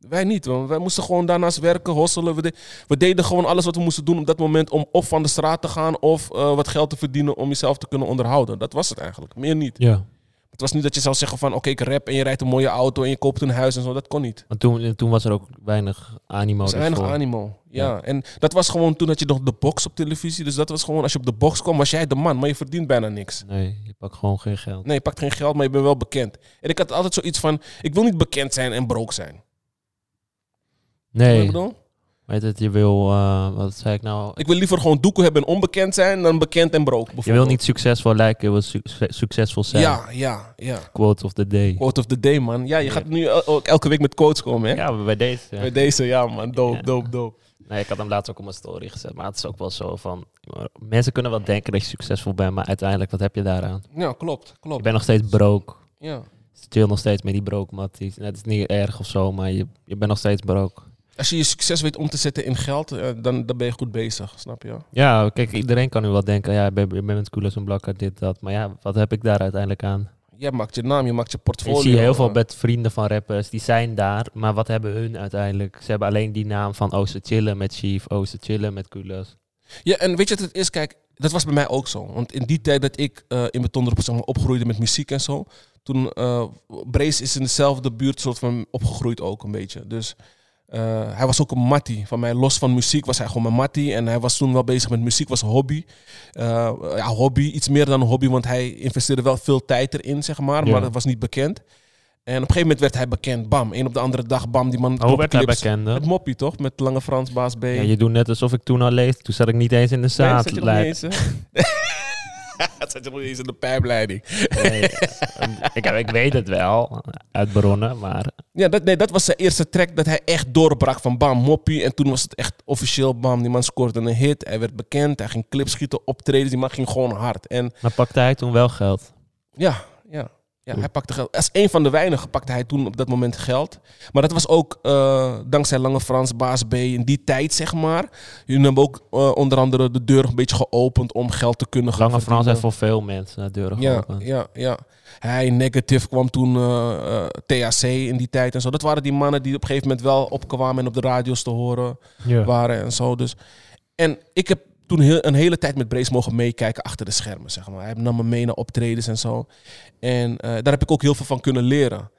Wij niet. Want wij moesten gewoon daarnaast werken, hosselen. We, de- we deden gewoon alles wat we moesten doen op dat moment om of van de straat te gaan of eh, wat geld te verdienen om jezelf te kunnen onderhouden. Dat was het eigenlijk. Meer niet. Ja. Het was niet dat je zou zeggen van oké, ik rap en je rijdt een mooie auto en je koopt een huis en zo. Dat kon niet. Want toen, toen was er ook weinig animo. Er weinig animo. Ja. Ja. en dat was gewoon toen had je nog de box op televisie. Dus dat was gewoon, als je op de box kwam, was jij de man. Maar je verdient bijna niks. Nee, je pakt gewoon geen geld. Nee, je pakt geen geld, maar je bent wel bekend. En ik had altijd zoiets van, ik wil niet bekend zijn en broke zijn. Je wat Nee, bedoel? weet het, je wil, eh, wat zei ik nou? Ik wil liever gewoon doeken hebben en onbekend zijn dan bekend en broke. Je wil niet succesvol lijken, je wil su- succesvol zijn. Ja, ja, ja. Quote of the day. Quote of the day, man. Ja, je Ja. gaat nu ook elke week met quotes komen, hè? Ja, bij deze. Bij deze, ja, man. Ja. dope, dope. Nee, ik had hem laatst ook op mijn story gezet. Maar het is ook wel zo van... Mensen kunnen wel denken dat je succesvol bent, maar uiteindelijk, wat heb je daaraan? Ja, klopt, Je klopt. bent nog steeds broke. Ja. Chill nog steeds met die broke matties. Het is niet erg of zo, maar je, je bent nog steeds broke. Als je je succes weet om te zetten in geld, eh, dan, dan ben je goed bezig, snap je? Ja, kijk, iedereen kan nu wel denken, ja, ik ben, ik ben met Koelers en Blakker, dit, dat. Maar ja, wat heb ik daar uiteindelijk aan? Jij maakt je naam, je maakt je portfolio. zie heel veel eh. met vrienden van rappers, die zijn daar, maar wat hebben hun uiteindelijk? Ze hebben alleen die naam van, oh, ze chillen met Chief, oh, ze chillen met Koelers. Ja, en weet je wat het is? Kijk, dat was bij mij ook zo. Want in die tijd dat ik uh, in Betonder zeg maar, opgroeide met muziek en zo, toen uh, Brace is in dezelfde buurt soort van opgegroeid ook een beetje. Dus uh, hij was ook een mattie. Van mij los van muziek was hij gewoon een mattie. En hij was toen wel bezig met muziek, was een hobby. ja, hobby, iets meer dan een hobby, want hij investeerde wel veel tijd erin, zeg maar. Ja. Maar dat was niet bekend. En op een gegeven moment werd hij bekend. Bam. Een op de andere dag, bam. Die man. Hoe werd hij bekend? Met Moppie, toch? Met Lange Frans, Baas B. Ja, je doet net alsof ik toen al leefde. Toen zat ik niet eens in de zaal. Nee, Het zat nog niet eens in de pijpleiding. Nee, ik, ik weet het wel, uit bronnen, maar... Ja, dat, nee, dat was zijn eerste track dat hij echt doorbrak van bam, moppie. En toen was het echt officieel bam, die man scoorde een hit. Hij werd bekend, hij ging clips schieten, optreden. Die man ging gewoon hard. En, maar pakte hij toen wel geld? Ja, ja. Ja, hij pakte geld. Als een van de weinigen pakte hij toen op dat moment geld. Maar dat was ook uh, dankzij Lange Frans, Baas B, in die tijd zeg maar. Jullie hebben ook uh, onder andere de deur een beetje geopend om geld te kunnen gaan Lange Frans heeft voor veel mensen de deuren ja, geopend. Ja, ja. Hij, Negative, kwam toen uh, THC in die tijd en zo. Dat waren die mannen die op een gegeven moment wel opkwamen en op de radio's te horen ja. waren en zo. Dus. En ik heb toen heel, een hele tijd met Brace mogen meekijken achter de schermen, zeg maar. Hij nam me mee naar optredens en zo. En uh, daar heb ik ook heel veel van kunnen leren.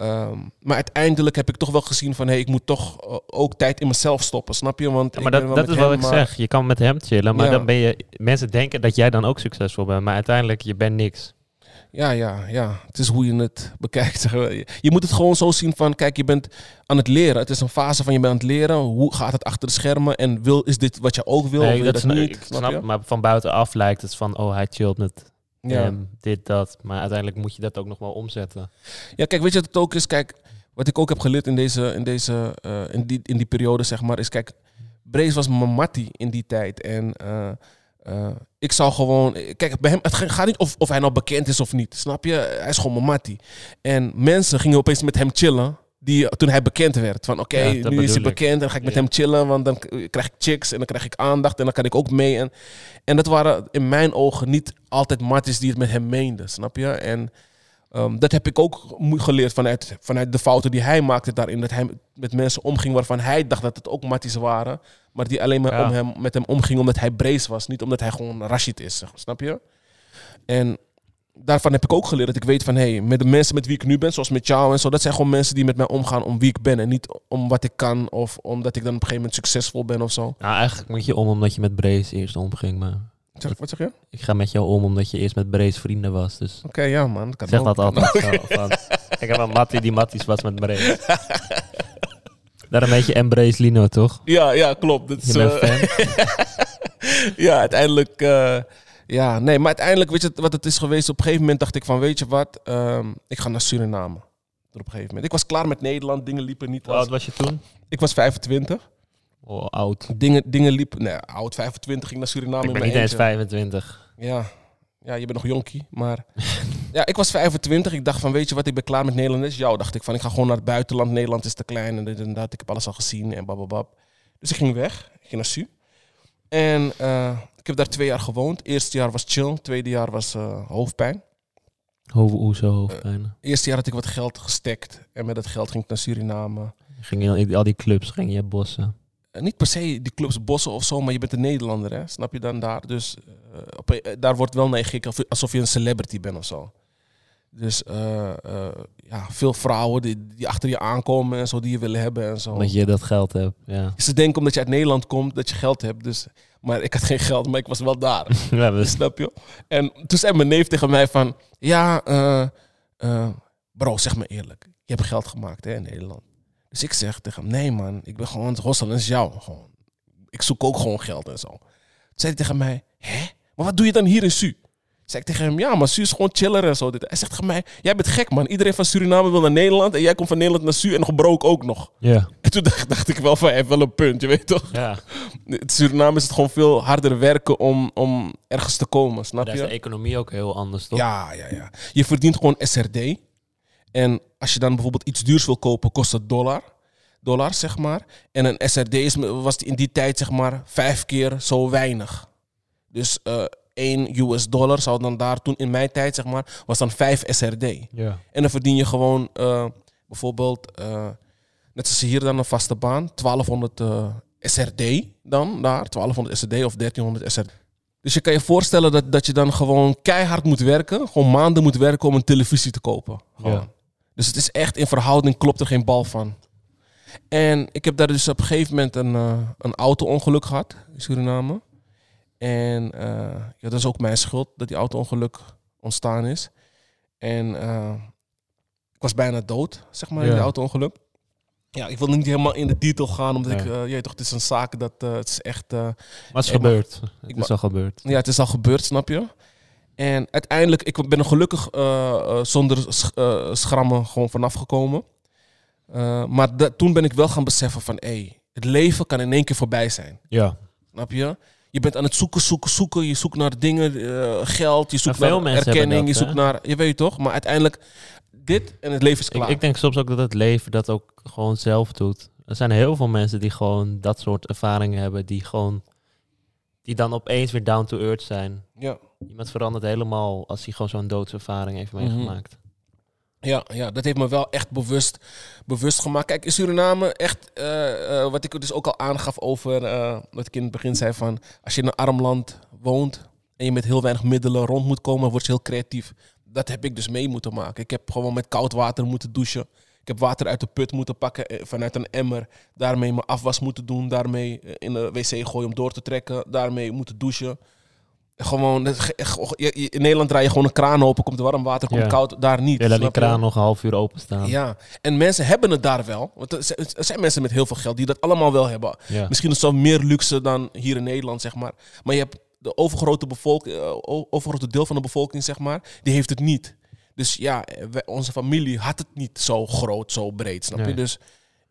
Um, maar uiteindelijk heb ik toch wel gezien van... Hey, ik moet toch uh, ook tijd in mezelf stoppen, snap je? Want ja, maar dat, dat is wat ik maar... zeg. Je kan met hem chillen, maar ja. dan ben je... Mensen denken dat jij dan ook succesvol bent, maar uiteindelijk, je bent niks. Ja, ja, ja. Het is hoe je het bekijkt. Je moet het gewoon zo zien van, kijk, je bent aan het leren. Het is een fase van je bent aan het leren. Hoe gaat het achter de schermen? En wil, is dit wat je ook wil? Nee, of dat, dat snap, niet? Ik snap, maar van buitenaf lijkt het van, oh, hij chillt met Ja. hem, dit, dat. Maar uiteindelijk moet je dat ook nog wel omzetten. Ja, kijk, weet je wat het ook is? Kijk, wat ik ook heb geleerd in, deze, in, deze, uh, in, die, in die periode, zeg maar, is kijk, Brace was mijn mattie in die tijd. En uh, uh, ik zou gewoon... Kijk, bij hem, het gaat niet of, of hij nou bekend is of niet, snap je? Hij is gewoon mijn mattie. En mensen gingen opeens met hem chillen. Die, toen hij bekend werd. Van oké, okay, Ja, dat nu is hij bekend en dan ga ik met Ja. hem chillen. Want dan krijg ik chicks en dan krijg ik aandacht en dan kan ik ook mee. En, en dat waren in mijn ogen niet altijd matties die het met hem meenden, snap je? En um, dat heb ik ook geleerd vanuit, vanuit de fouten die hij maakte daarin. Dat hij met mensen omging waarvan hij dacht dat het ook matties waren. Maar die alleen maar Ja. om hem, met hem omging omdat hij brace was. Niet omdat hij gewoon Rashid is, zeg snap je? En daarvan heb ik ook geleerd dat ik weet van... Hey, met de mensen met wie ik nu ben, zoals met jou en zo... dat zijn gewoon mensen die met mij omgaan om wie ik ben. En niet om wat ik kan of omdat ik dan op een gegeven moment succesvol ben of zo. Nou, eigenlijk moet je om omdat je met Brace eerst omging. Maar Zeg, wat zeg je? Oké, ik ga met jou om omdat je eerst met Brace vrienden was. Dus ja man. Kan zeg ook. dat altijd. Van, ik heb een mattie die matties was met Brace. Daar een beetje embrace Lino, toch? Ja, ja, klopt. Dat is, Je bent fan. ja, uiteindelijk... eh, ja, nee, maar uiteindelijk, weet je wat het is geweest? Op een gegeven moment dacht ik van, weet je wat? Ehm, ik ga naar Suriname. Op een gegeven moment. Ik was klaar met Nederland, dingen liepen niet Hoe oud was je toen? Ik was 25. Oh, oud. Dingen, dingen liepen... Nee, oud 25 ging naar Suriname Ik ben niet eens eentje. 25. Ja. ja, je bent nog jonkie. Maar ja, ik was 25. Ik dacht van, weet je wat, ik ben klaar met Nederland. Is jou dacht ik van, ik ga gewoon naar het buitenland. Nederland is te klein en dit en dat. Ik heb alles al gezien en bababab. Dus ik ging weg. Ik ging naar Su. En eh, ik heb daar twee jaar gewoond. Eerste jaar was chill. Tweede jaar was eh, hoofdpijn. Hoe, hoezo hoofdpijn? Eerste jaar had ik wat geld gestekt. En met dat geld ging ik naar Suriname. Ging je in al die clubs, ging je bossen. Eh, niet per se die clubs bossen of zo, maar je bent een Nederlander, hè? Snap je dan daar? Dus eh, op, eh, daar wordt wel naar je gekeken alsof- je een celebrity bent of zo. Dus ja, veel vrouwen die, die achter je aankomen en zo, die je willen hebben en zo. Omdat je dat geld hebt, ja. Ze denken omdat je uit Nederland komt dat je geld hebt. Dus, maar ik had geen geld, maar ik was wel daar. ja dus, Snap je? En toen zei mijn neef tegen mij van... Ja, bro, zeg me eerlijk. Je hebt geld gemaakt hè, in Nederland. Dus ik zeg tegen hem... Nee man, ik ben gewoon... Het hostelen is jou. Gewoon. Ik zoek ook gewoon geld en zo. Toen zei hij tegen mij... Hè? Maar wat doe je dan hier in Su? Zei ik tegen hem... Ja, maar Su is gewoon chiller en zo. Dit. Hij zegt tegen mij... Jij bent gek man. Iedereen van Suriname wil naar Nederland. En jij komt van Nederland naar Su en nog broke ook nog. ja. En toen dacht, dacht ik wel van... Hij heeft wel een punt, je weet toch? ja. In Suriname is het gewoon veel harder werken om, om ergens te komen, snap Daar is je? de economie ook heel anders, toch? Ja, ja, ja. Je verdient gewoon SRD. En als je dan bijvoorbeeld iets duurs wil kopen, kost het dollar. Dollar, zeg maar. En een SRD is, was in die tijd, zeg maar, vijf keer zo weinig. Dus eh 1 US dollar zou dan daar toen in mijn tijd, zeg maar, was dan 5 SRD. Ja. En dan verdien je gewoon eh, bijvoorbeeld, eh, net zoals hier dan een vaste baan, 1200 eh, SRD dan daar, 1200 SRD of 1300 SRD. Dus je kan je voorstellen dat, dat je dan gewoon keihard moet werken, gewoon maanden moet werken om een televisie te kopen. Gewoon. Ja. Dus het is echt in verhouding klopt er geen bal van. En ik heb daar dus op een gegeven moment een, eh, een auto-ongeluk gehad in Suriname. En eh, ja, dat is ook mijn schuld dat die auto-ongeluk ontstaan is. En eh, ik was bijna dood, zeg maar, in die auto-ongeluk. Ja, ik wil niet helemaal in de detail gaan, omdat ik, eh, je toch, het is een zaak dat het is echt... Maar het is gebeurd. Het is al gebeurd. ja, het is al gebeurd, snap je? En uiteindelijk, ik ben er gelukkig eh, eh, zonder eh, schrammen gewoon vanaf gekomen. Maar toen ben ik wel gaan beseffen van, hé, het leven kan in één keer voorbij zijn. Ja. Snap je? Je bent aan het zoeken, zoeken, zoeken. Je zoekt naar dingen, geld, je zoekt naar erkenning, je zoekt naar, je weet toch? Maar uiteindelijk, dit en het leven is Ik, klaar. ik denk soms ook dat het leven dat ook gewoon zelf doet. Er zijn heel veel mensen die gewoon dat soort ervaringen hebben, die gewoon, die dan opeens weer down to earth zijn. ja. Iemand verandert helemaal als hij gewoon zo'n doodservaring heeft Mhm. meegemaakt. Ja, ja, dat heeft me wel echt bewust, bewust gemaakt. Kijk, in Suriname, echt, eh, eh, wat ik dus ook al aangaf over eh, wat ik in het begin zei van, als je in een arm land woont en je met heel weinig middelen rond moet komen, word je heel creatief. Dat heb ik dus mee moeten maken. Ik heb gewoon met koud water moeten douchen. Ik heb water uit de put moeten pakken vanuit een emmer. Daarmee mijn afwas moeten doen. Daarmee in de wc gooien om door te trekken. Daarmee moeten douchen. Gewoon, in Nederland draai je gewoon een kraan open, komt warm water, komt Ja. koud, daar niet. Je laat die je? kraan nog een half uur openstaan. Ja, en mensen hebben het daar wel. Want er zijn- mensen met heel veel geld die dat allemaal wel hebben. Ja. Misschien is het wel meer luxe dan hier in Nederland, zeg maar. Maar je hebt de overgrote, bevolking, eh, overgrote deel van de bevolking, zeg maar, die heeft het niet. Dus ja, eh, wij- onze familie had het niet zo groot, zo breed, snap je? Nee. Dus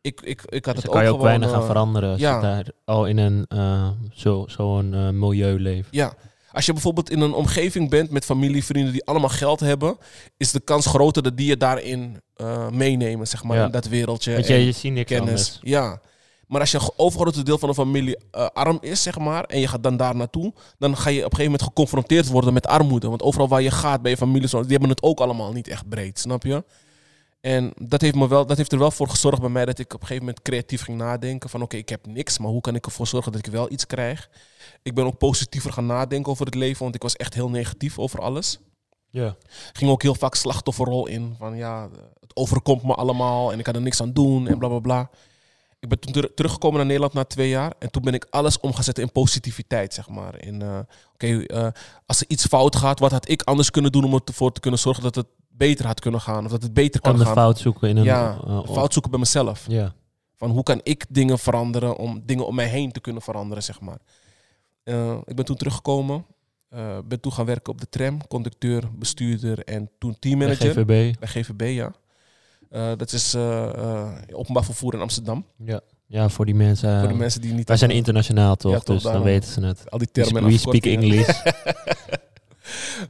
ik, ik, ik had Dus het dan kan ook je ook gewoon... weinig eh, aan veranderen als ja. je daar al in een eh, zo- zo'n eh, milieu leeft. Ja. Als je bijvoorbeeld in een omgeving bent met familie, vrienden die allemaal geld hebben, is de kans groter dat die je daarin eh, meenemen, zeg maar, Ja. in dat wereldje. Want En- je ziet niks kennis. anders. Ja. Maar als je overgrote deel van de familie eh, arm is, zeg maar, en je gaat dan daar naartoe, dan ga je op een gegeven moment geconfronteerd worden met armoede. Want overal waar je gaat bij je familie, die hebben het ook allemaal niet echt breed, snap je? En dat heeft, me wel, dat heeft er wel voor gezorgd bij mij dat ik op een gegeven moment creatief ging nadenken. Van oké, ik heb niks, maar hoe kan ik ervoor zorgen dat ik wel iets krijg? Ik ben ook positiever gaan nadenken over het leven, want ik was echt heel negatief over alles Ja. ging ook heel vaak slachtofferrol in. Van ja, het overkomt me allemaal en ik kan er niks aan doen en bla bla bla. Ik ben toen ter- teruggekomen naar Nederland na twee jaar. En toen ben ik alles omgezet in positiviteit, zeg maar. In, eh, oké, eh, als er iets fout gaat, wat had ik anders kunnen doen om ervoor te kunnen zorgen dat het beter had kunnen gaan? Of dat het beter kan gaan? fout zoeken in een... ja, eh, de fout zoeken bij mezelf. Ja. Van hoe kan ik dingen veranderen om dingen om mij heen te kunnen veranderen, zeg maar. Eh, ik ben toen teruggekomen. eh, ben toen gaan werken op de tram. Conducteur, bestuurder en toen Bij teammanager. GVB. Bij GVB, ja. Dat is openbaar vervoer in Amsterdam. Ja. ja, voor die mensen. Voor de mensen die niet... wij zijn internationaal toch, Ja, toch, dus dan weten ze het. Al die termen en we speak. English.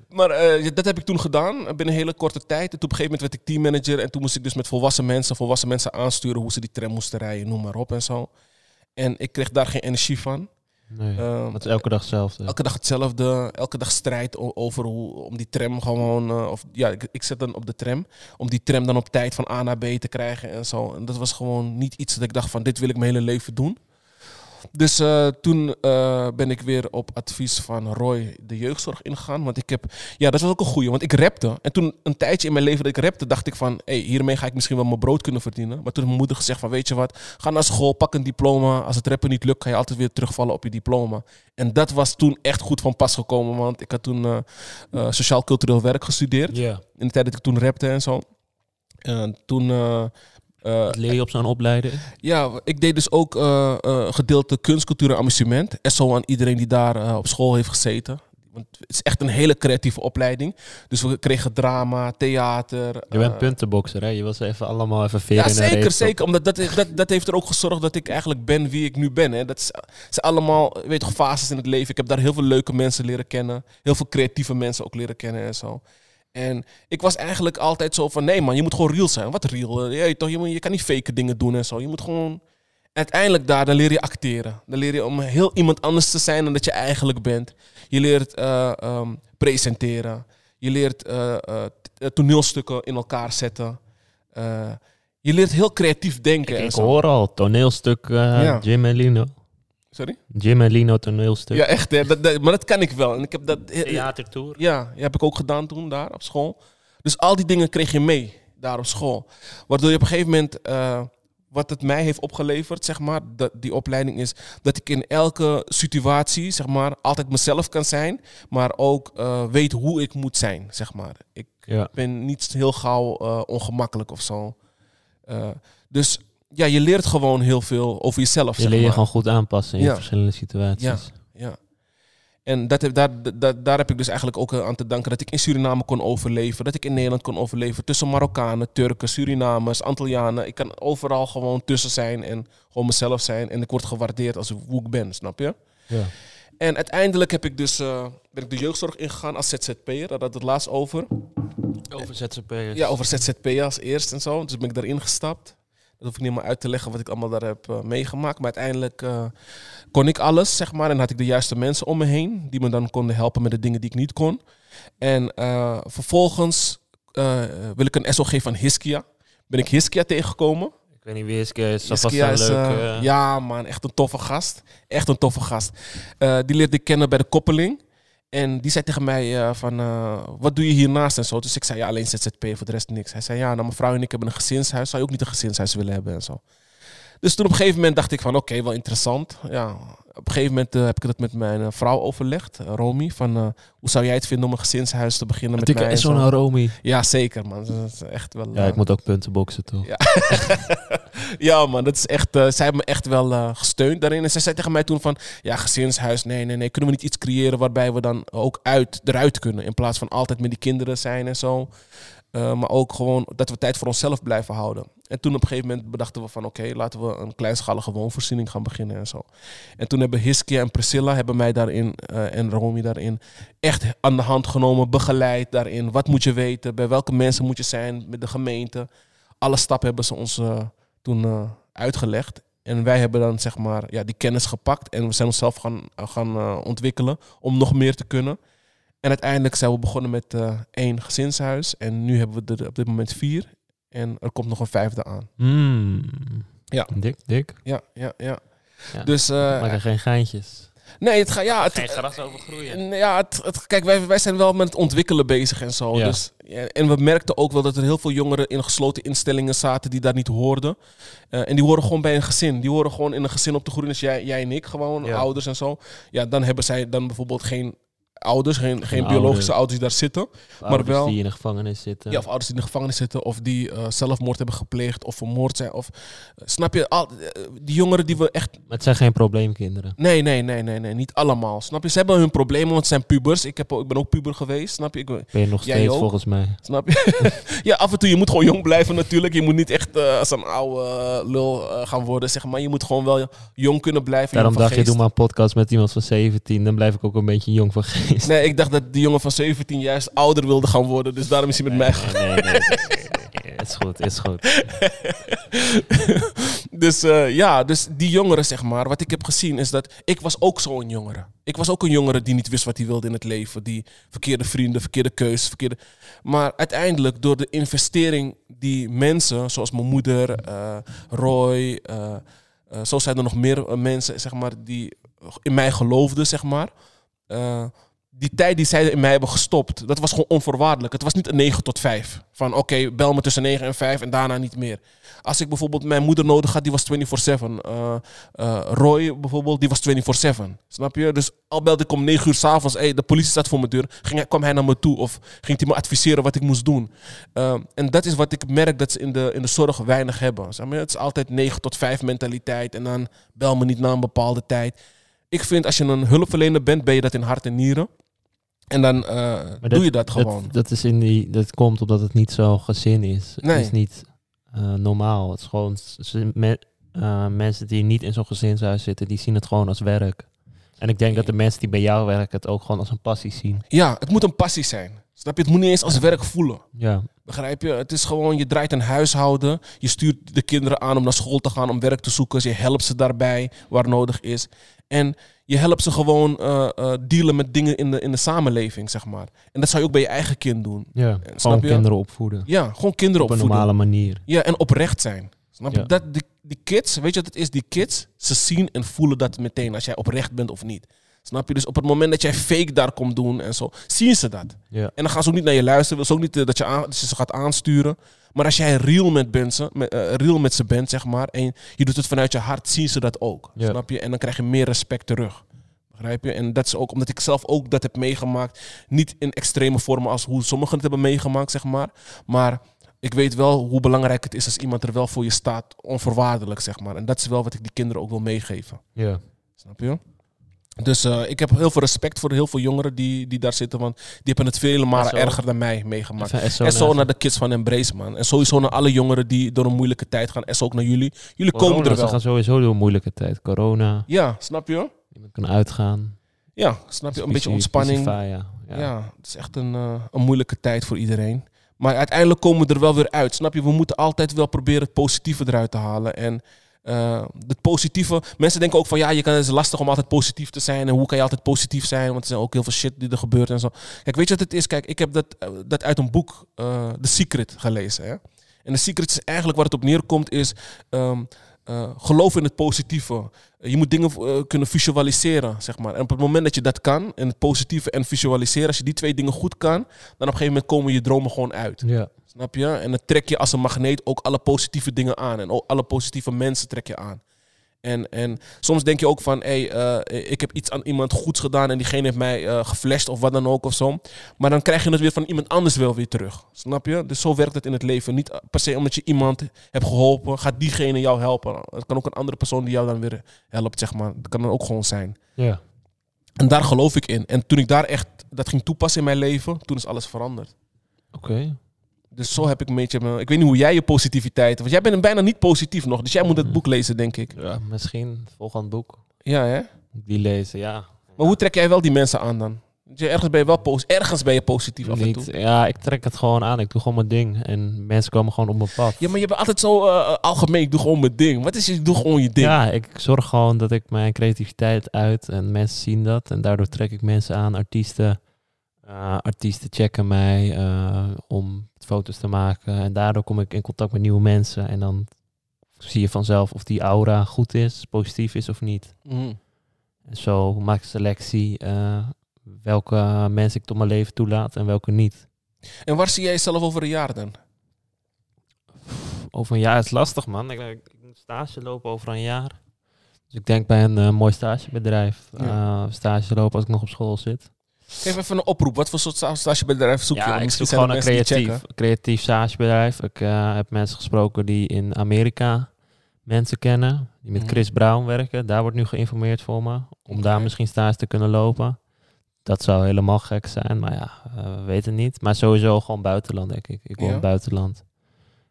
Maar eh, dat heb ik toen gedaan, binnen een hele korte tijd. En toen op een gegeven moment werd ik teammanager. En toen moest ik dus met volwassen mensen, volwassen mensen aansturen hoe ze die tram moesten rijden, noem maar op en zo. En ik kreeg daar geen energie van. Nee, Ehm, dat is elke dag hetzelfde. Elke dag hetzelfde. Elke dag strijd over hoe, om die tram gewoon. eh, of, ja, ik, ik zet dan op de tram. Om die tram dan op tijd van A naar B te krijgen en zo. En dat was gewoon niet iets dat ik dacht van dit wil ik mijn hele leven doen. Dus eh, toen eh, ben ik weer op advies van Roy de jeugdzorg ingegaan. Want ik heb, ja, dat was ook een goeie. Want ik rapte. En toen een tijdje in mijn leven dat ik rapte, dacht ik van, hey, hiermee ga ik misschien wel mijn brood kunnen verdienen. Maar toen heeft mijn moeder gezegd van, weet je wat, ga naar school, pak een diploma. Als het rappen niet lukt, ga je altijd weer terugvallen op je diploma. En dat was toen echt goed van pas gekomen. Want ik had toen eh, sociaal-cultureel werk gestudeerd. Ja. In de tijd dat ik toen rapte en zo. En toen... Wat leer je op zo'n opleiding? ja, ik deed dus ook eh, eh, gedeelte kunst, cultuur en amusement. SO aan iedereen die daar eh, op school heeft gezeten. Want het is echt een hele creatieve opleiding. Dus we kregen drama, theater. Je bent eh, puntenboxer, hè? Je wil ze even allemaal even veren ja, zeker, zeker. Omdat dat, dat, dat heeft er ook gezorgd dat ik eigenlijk ben wie ik nu ben. Hè. Dat is- zijn allemaal, weet je fases in het leven. Ik heb daar heel veel leuke mensen leren kennen. Heel veel creatieve mensen ook leren kennen en zo. En ik was eigenlijk altijd zo van, nee man, je moet gewoon real zijn. Wat real? Eh, Je, toch, je, je kan niet fake dingen doen en zo. Je moet gewoon... Uiteindelijk daar, dan leer je acteren. Dan leer je om heel iemand anders te zijn dan dat je eigenlijk bent. Je leert eh, ehm, presenteren. Je leert eh, toneelstukken in elkaar zetten. Je leert heel creatief denken. Ik, ik hoor al, toneelstuk Ja. Jim en Lino. Sorry? Jim en Lino toneelstuk. Ja, echt. Hè? Dat, dat- maar dat kan ik wel. En ik heb dat... Theatertour. Ja, heb ik ook gedaan toen daar op school. Dus al die dingen kreeg je mee daar op school. Waardoor je op een gegeven moment, eh, wat het mij heeft opgeleverd, zeg maar, dat, die opleiding is dat ik in elke situatie, zeg maar, altijd mezelf kan zijn, maar ook eh, weet hoe ik moet zijn, zeg maar. Ik Ja. ben niet heel gauw eh, ongemakkelijk of zo. Eh, dus ja, je leert gewoon heel veel over jezelf. Je zeg leer je maar. gewoon goed aanpassen in Ja. verschillende situaties. Ja. Ja. En dat heb, daar, daar, daar heb ik dus eigenlijk ook eh, aan te danken dat ik in Suriname kon overleven. Dat ik in Nederland kon overleven. Tussen Marokkanen, Turken, Surinamers, Antillianen. Ik kan overal gewoon tussen zijn en gewoon mezelf zijn. En ik word gewaardeerd als hoe ik ben, snap je? Ja. En uiteindelijk heb ik dus, eh, ben ik de jeugdzorg ingegaan als ZZP'er. Daar had het laatst over. Over ZZP'ers. Ja, over ZZP als eerst en zo. Dus ben ik daarin gestapt. Dat hoef ik niet meer uit te leggen wat ik allemaal daar heb eh, meegemaakt. Maar uiteindelijk eh, kon ik alles, zeg maar. En had ik de juiste mensen om me heen. Die me dan konden helpen met de dingen die ik niet kon. En eh, vervolgens wil ik een SOG van Hiskia. Ben ik Hiskia tegengekomen. Ik weet niet wie is, is Hiskia is, leuk... ja man, echt een toffe gast. Echt een toffe gast. Die leerde ik kennen bij de koppeling. En die zei tegen mij eh, van, eh, wat doe je hiernaast en zo. Dus ik zei, ja, alleen ZZP, voor de rest niks. Hij zei, ja, nou, mijn vrouw en ik hebben een gezinshuis. Zou je ook niet een gezinshuis willen hebben en zo. Dus toen op een gegeven moment dacht ik van, oké, wel interessant. Ja, op een gegeven moment eh, heb ik het met mijn vrouw overlegd, Romy. Van, hoe zou jij het vinden om een gezinshuis te beginnen met mij? en Esson zo. en Romy. Ja, zeker man. Dat is echt wel... Ja, ik moet ook punten boksen, toch? Ja. ja, man, dat is echt. eh, zij hebben me echt wel eh, gesteund daarin. En zij zei tegen mij toen van, ja, gezinshuis, nee, nee, nee, kunnen we niet iets creëren waarbij we dan ook uit, eruit kunnen, in plaats van altijd met die kinderen zijn en zo. Eh, maar ook gewoon dat we tijd voor onszelf blijven houden. En toen op een gegeven moment bedachten we van, oké, laten we een kleinschalige woonvoorziening gaan beginnen en zo. En toen hebben Hiskia en Priscilla hebben mij daarin en Romy daarin echt aan de hand genomen, begeleid daarin. Wat moet je weten? Bij welke mensen moet je zijn? Met de gemeente alle stappen hebben ze ons eh, toen eh, uitgelegd. En wij hebben dan zeg maar ja, die kennis gepakt en we zijn onszelf gaan, gaan eh, ontwikkelen om nog meer te kunnen. En uiteindelijk zijn we begonnen met eh, één gezinshuis en nu hebben we er op dit moment vier. En er komt nog een vijfde aan. Mm. Ja. Dik, dik. Ja, ja, ja. Ja. Dus eh, Maak er geen geintjes. Nee, het gaat ja, het, Geen gras over groeien. Nee, Ja, het, het- kijk, wij, wij zijn wel met het ontwikkelen bezig en zo. Ja. Dus, ja, en we merkten ook wel dat er heel veel jongeren in gesloten instellingen zaten die daar niet hoorden. Eh, en die horen gewoon bij een gezin. Die horen gewoon in een gezin op te groeien. Dus jij, jij en ik, gewoon Ja. ouders en zo. Ja, dan hebben zij dan bijvoorbeeld geen ouders, geen, geen biologische ouders die daar zitten. Maar wel- die in de gevangenis zitten. Ja, of ouders die in de gevangenis zitten, of die eh, zelfmoord hebben gepleegd of vermoord zijn. Of, eh, snap je, al, eh, die jongeren die we echt Maar het zijn geen probleemkinderen. Nee, nee, nee, nee, nee, niet allemaal. Snap je? Ze hebben hun problemen, want het zijn pubers. Ik, heb, ik ben ook puber geweest, snap je? Ik, ben- je nog steeds volgens mij. snap je? ja, af en toe, je moet gewoon jong blijven natuurlijk. Je moet niet echt eh, als een oude lul gaan worden, zeg maar. Je moet gewoon wel jong kunnen blijven. Daarom dacht je, doe maar een podcast met iemand van 17. Dan blijf ik ook een beetje jong van geest. Nee, ik dacht dat die jongen van 17 juist ouder wilde gaan worden. Dus daarom is hij met mij Nee, nee, nee, nee, nee, nee. Het is goed, het is goed. dus eh, ja, dus die jongeren, zeg maar, wat ik heb gezien is dat ik was ook zo'n jongere. Ik was ook een jongere die niet wist wat hij wilde in het leven. Die verkeerde vrienden, verkeerde keuzes, verkeerde... Maar uiteindelijk door de investering die mensen, zoals mijn moeder, eh, Roy, eh, zo zijn er nog meer mensen, zeg maar, die in mij geloofden, zeg maar. Die tijd die zij in mij hebben gestopt, dat was gewoon onvoorwaardelijk. Het was niet een 9 tot 5. Van oké, bel me tussen 9 en 5 en daarna niet meer. Als ik bijvoorbeeld mijn moeder nodig had, die was 24-7. Eh, eh, Roy bijvoorbeeld, die was 24-7. Snap je? Dus al belde ik om 9 uur s'avonds, hey, de politie staat voor mijn deur. Ging, hij- kwam hij naar me toe of ging hij me adviseren wat ik moest doen. Eh, en dat is wat ik merk dat ze in de, in de zorg weinig hebben. Het is altijd 9 tot 5 mentaliteit en dan bel me niet na een bepaalde tijd. Ik vind als je een hulpverlener bent, ben je dat in hart en nieren. En dan eh, doe je dat gewoon. Dat, is in die, dat komt omdat het niet zo gezin is. Het Nee. is niet eh, normaal. Het is gewoon eh, mensen die niet in zo'n gezinshuis zitten, die zien het gewoon als werk. En ik denk dat de mensen die bij jou werken het ook gewoon als een passie zien. Ja, het moet een passie zijn. Snap je? Het moet niet eens als werk voelen. Ja, Begrijp je? Het is gewoon, je draait een huishouden. Je stuurt de kinderen aan om naar school te gaan, om werk te zoeken. Je helpt ze daarbij waar nodig is. En je helpt ze gewoon eh, eh, dealen met dingen in de, in de samenleving, zeg maar. En dat zou je ook bij je eigen kind doen. ja. snap gewoon je? kinderen opvoeden. Ja, gewoon kinderen Op een opvoeden. normale manier. Ja, en oprecht zijn. Snap je? Dat, die, die kids, weet je wat het is? Die kids, ze zien en voelen dat meteen als jij oprecht bent of niet. Snap je? Dus op het moment dat jij fake daar komt doen en zo, zien ze dat. Ja. En dan gaan ze ook niet naar je luisteren. Wil ze ook niet eh, dat je, aan, dat je ze gaat aansturen. Maar als jij real met, mensen, met, eh, real met ze bent, zeg maar, en je doet het vanuit je hart, zien ze dat ook. Ja. Snap je? En dan krijg je meer respect terug. Begrijp je? En dat is ook omdat ik zelf ook dat heb meegemaakt. Niet in extreme vormen als hoe sommigen het hebben meegemaakt, zeg maar. Maar ik weet wel hoe belangrijk het is als iemand er wel voor je staat, onvoorwaardelijk, zeg maar. En dat is wel wat ik die kinderen ook wil meegeven. Ja. Snap je? Dus eh, ik heb heel veel respect voor heel veel jongeren die, die daar zitten. Want die hebben het vele malen erger dan mij meegemaakt. En zo naar- naar de kids van Embrace, man. En sowieso naar alle jongeren die door een moeilijke tijd gaan. En zo ook naar jullie. Jullie Corona, komen er Ze wel. gaan sowieso door een moeilijke tijd. Corona, Ja, snap je? niemand kan uitgaan. Ja, snap je? Een beetje ontspanning. ja. Ja, Ja. het is echt een, eh, een moeilijke tijd voor iedereen. Maar uiteindelijk komen we er wel weer uit. Snap je? We moeten altijd wel proberen het positieve eruit te halen. En eh, het positieve... Mensen denken ook van... Ja, je kan, het is lastig om altijd positief te zijn. En hoe kan je altijd positief zijn? Want er zijn ook heel veel shit die er gebeurt en zo. Kijk, weet je wat het is? Kijk, ik heb dat, eh, dat uit een boek... eh The Secret gelezen. Hè? En The Secret is eigenlijk waar het op neerkomt is... ehm, eh, geloof in het positieve. Je moet dingen kunnen visualiseren, zeg maar. En op het moment dat je dat kan, en het positieve en visualiseren, als je die twee dingen goed kan, dan op een gegeven moment komen je dromen gewoon uit. Ja. Snap je? En dan trek je als een magneet ook alle positieve dingen aan. En ook alle positieve mensen trek je aan. En, en soms denk je ook van, hé, eh, ik heb iets aan iemand goeds gedaan en diegene heeft mij eh geflasht of wat dan ook of zo. Maar dan krijg je het weer van iemand anders wel weer terug. Snap je? Dus zo werkt het in het leven. Niet per se omdat je iemand hebt geholpen, gaat diegene jou helpen. Het kan ook een andere persoon die jou dan weer helpt, zeg maar. Dat kan dan ook gewoon zijn. Ja. En daar geloof ik in. En toen ik daar echt dat ging toepassen in mijn leven, toen is alles veranderd. Oké. Dus zo heb ik een beetje... mijn- Ik weet niet hoe jij je positiviteit... Want jij bent bijna niet positief nog. Dus jij moet het boek lezen, denk ik. Ja, misschien het volgende boek. Ja, hè? Die lezen, ja. Maar hoe trek jij wel die mensen aan dan? Ergens ben je wel pos ergens ben je positief af en Niet, toe. ja, ik trek het gewoon aan. Ik doe gewoon mijn ding. En mensen komen gewoon op mijn pad. Ja, maar je bent altijd zo eh, algemeen. Ik doe gewoon mijn ding. Wat is je? Ik doe gewoon je ding. Ja, ik zorg gewoon dat ik mijn creativiteit uit en mensen zien dat. En daardoor trek ik mensen aan, artiesten. Eh, artiesten checken mij eh, om foto's te maken. En daardoor kom ik in contact met nieuwe mensen. En dan zie je vanzelf of die aura goed is, positief is of niet. Mhm. En zo maak ik selectie eh, welke mensen ik tot mijn leven toelaat en welke niet. En waar zie jij jezelf over een jaar dan? Over een jaar is lastig, man. Ik, ik, ik moet stage lopen over een jaar. Dus ik denk bij een mooi stagebedrijf. Ja. stage lopen als ik nog op school zit. Geef even een oproep. Wat voor soort sta- stagebedrijf zoek je? ja, ik zoek gewoon een creatief, creatief stagebedrijf. Ik eh, heb mensen gesproken die in Amerika mensen kennen. Die met Mhm. Chris Brown werken. Daar wordt nu geïnformeerd voor me. Om daar misschien stage te kunnen lopen. Dat zou helemaal gek zijn. Maar ja, eh, we weten niet. Maar sowieso gewoon buitenland, denk ik. Ik Ja? in buitenland.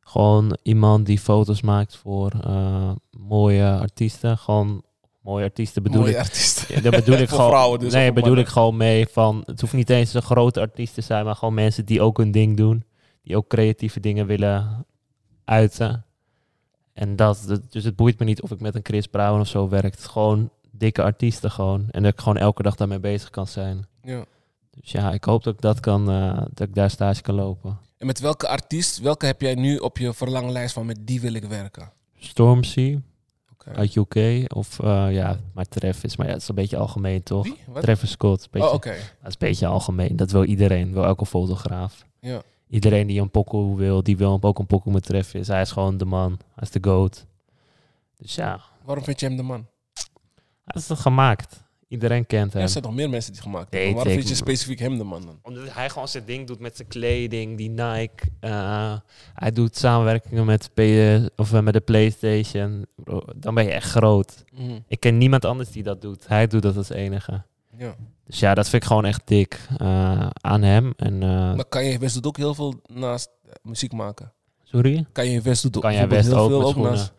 Gewoon iemand die foto's maakt voor eh, mooie artiesten. Gewoon mooie artiesten bedoel Mooie ik. artiesten. Ja, daar bedoel ik gewoon. vrouwen dus, nee, bedoel mannen. ik gewoon mee van. Het hoeft niet eens een grote artiest te zijn, maar gewoon mensen die ook hun ding doen. Die ook creatieve dingen willen uiten. En dat, dus het boeit me niet of ik met een Chris Brown of zo werk. Het is gewoon dikke artiesten gewoon. En dat ik gewoon elke dag daarmee bezig kan zijn. Ja. Dus ja, ik hoop dat ik dat kan, eh, dat ik daar stage kan lopen. En met welke artiest, welke heb jij nu op je verlanglijst van met die wil ik werken? Stormzy Oké. uit UK. Of eh, ja, maar Travis. Maar ja, het is een beetje algemeen toch? Travis Scott. Beetje, Oh, oké. Dat is een beetje algemeen. Dat wil iedereen. Wil elke fotograaf. Ja. Iedereen die een pokoe wil, die wil ook een pokoe met Travis. Hij is gewoon de man. Hij is de goat. Dus ja, Waarom vind je hem de man? hij is het gemaakt. Iedereen kent Ja, hem. er zijn nog meer mensen die het gemaakt hebben. Waarom vind je specifiek hem de man dan? Omdat hij gewoon zijn ding doet met zijn kleding, die Nike. eh, hij doet samenwerkingen met, P- of eh, met de PlayStation. Bro, dan ben je echt groot. Mhm. Ik ken niemand anders die dat doet. Hij doet dat als enige. Ja. Dus ja, dat vind ik gewoon echt dik eh, aan hem. En, eh, Maar Kanye West doet ook heel veel naast eh, muziek maken. sorry? Kanye West doet ook Kan jij best heel ook veel met schoenen? naast.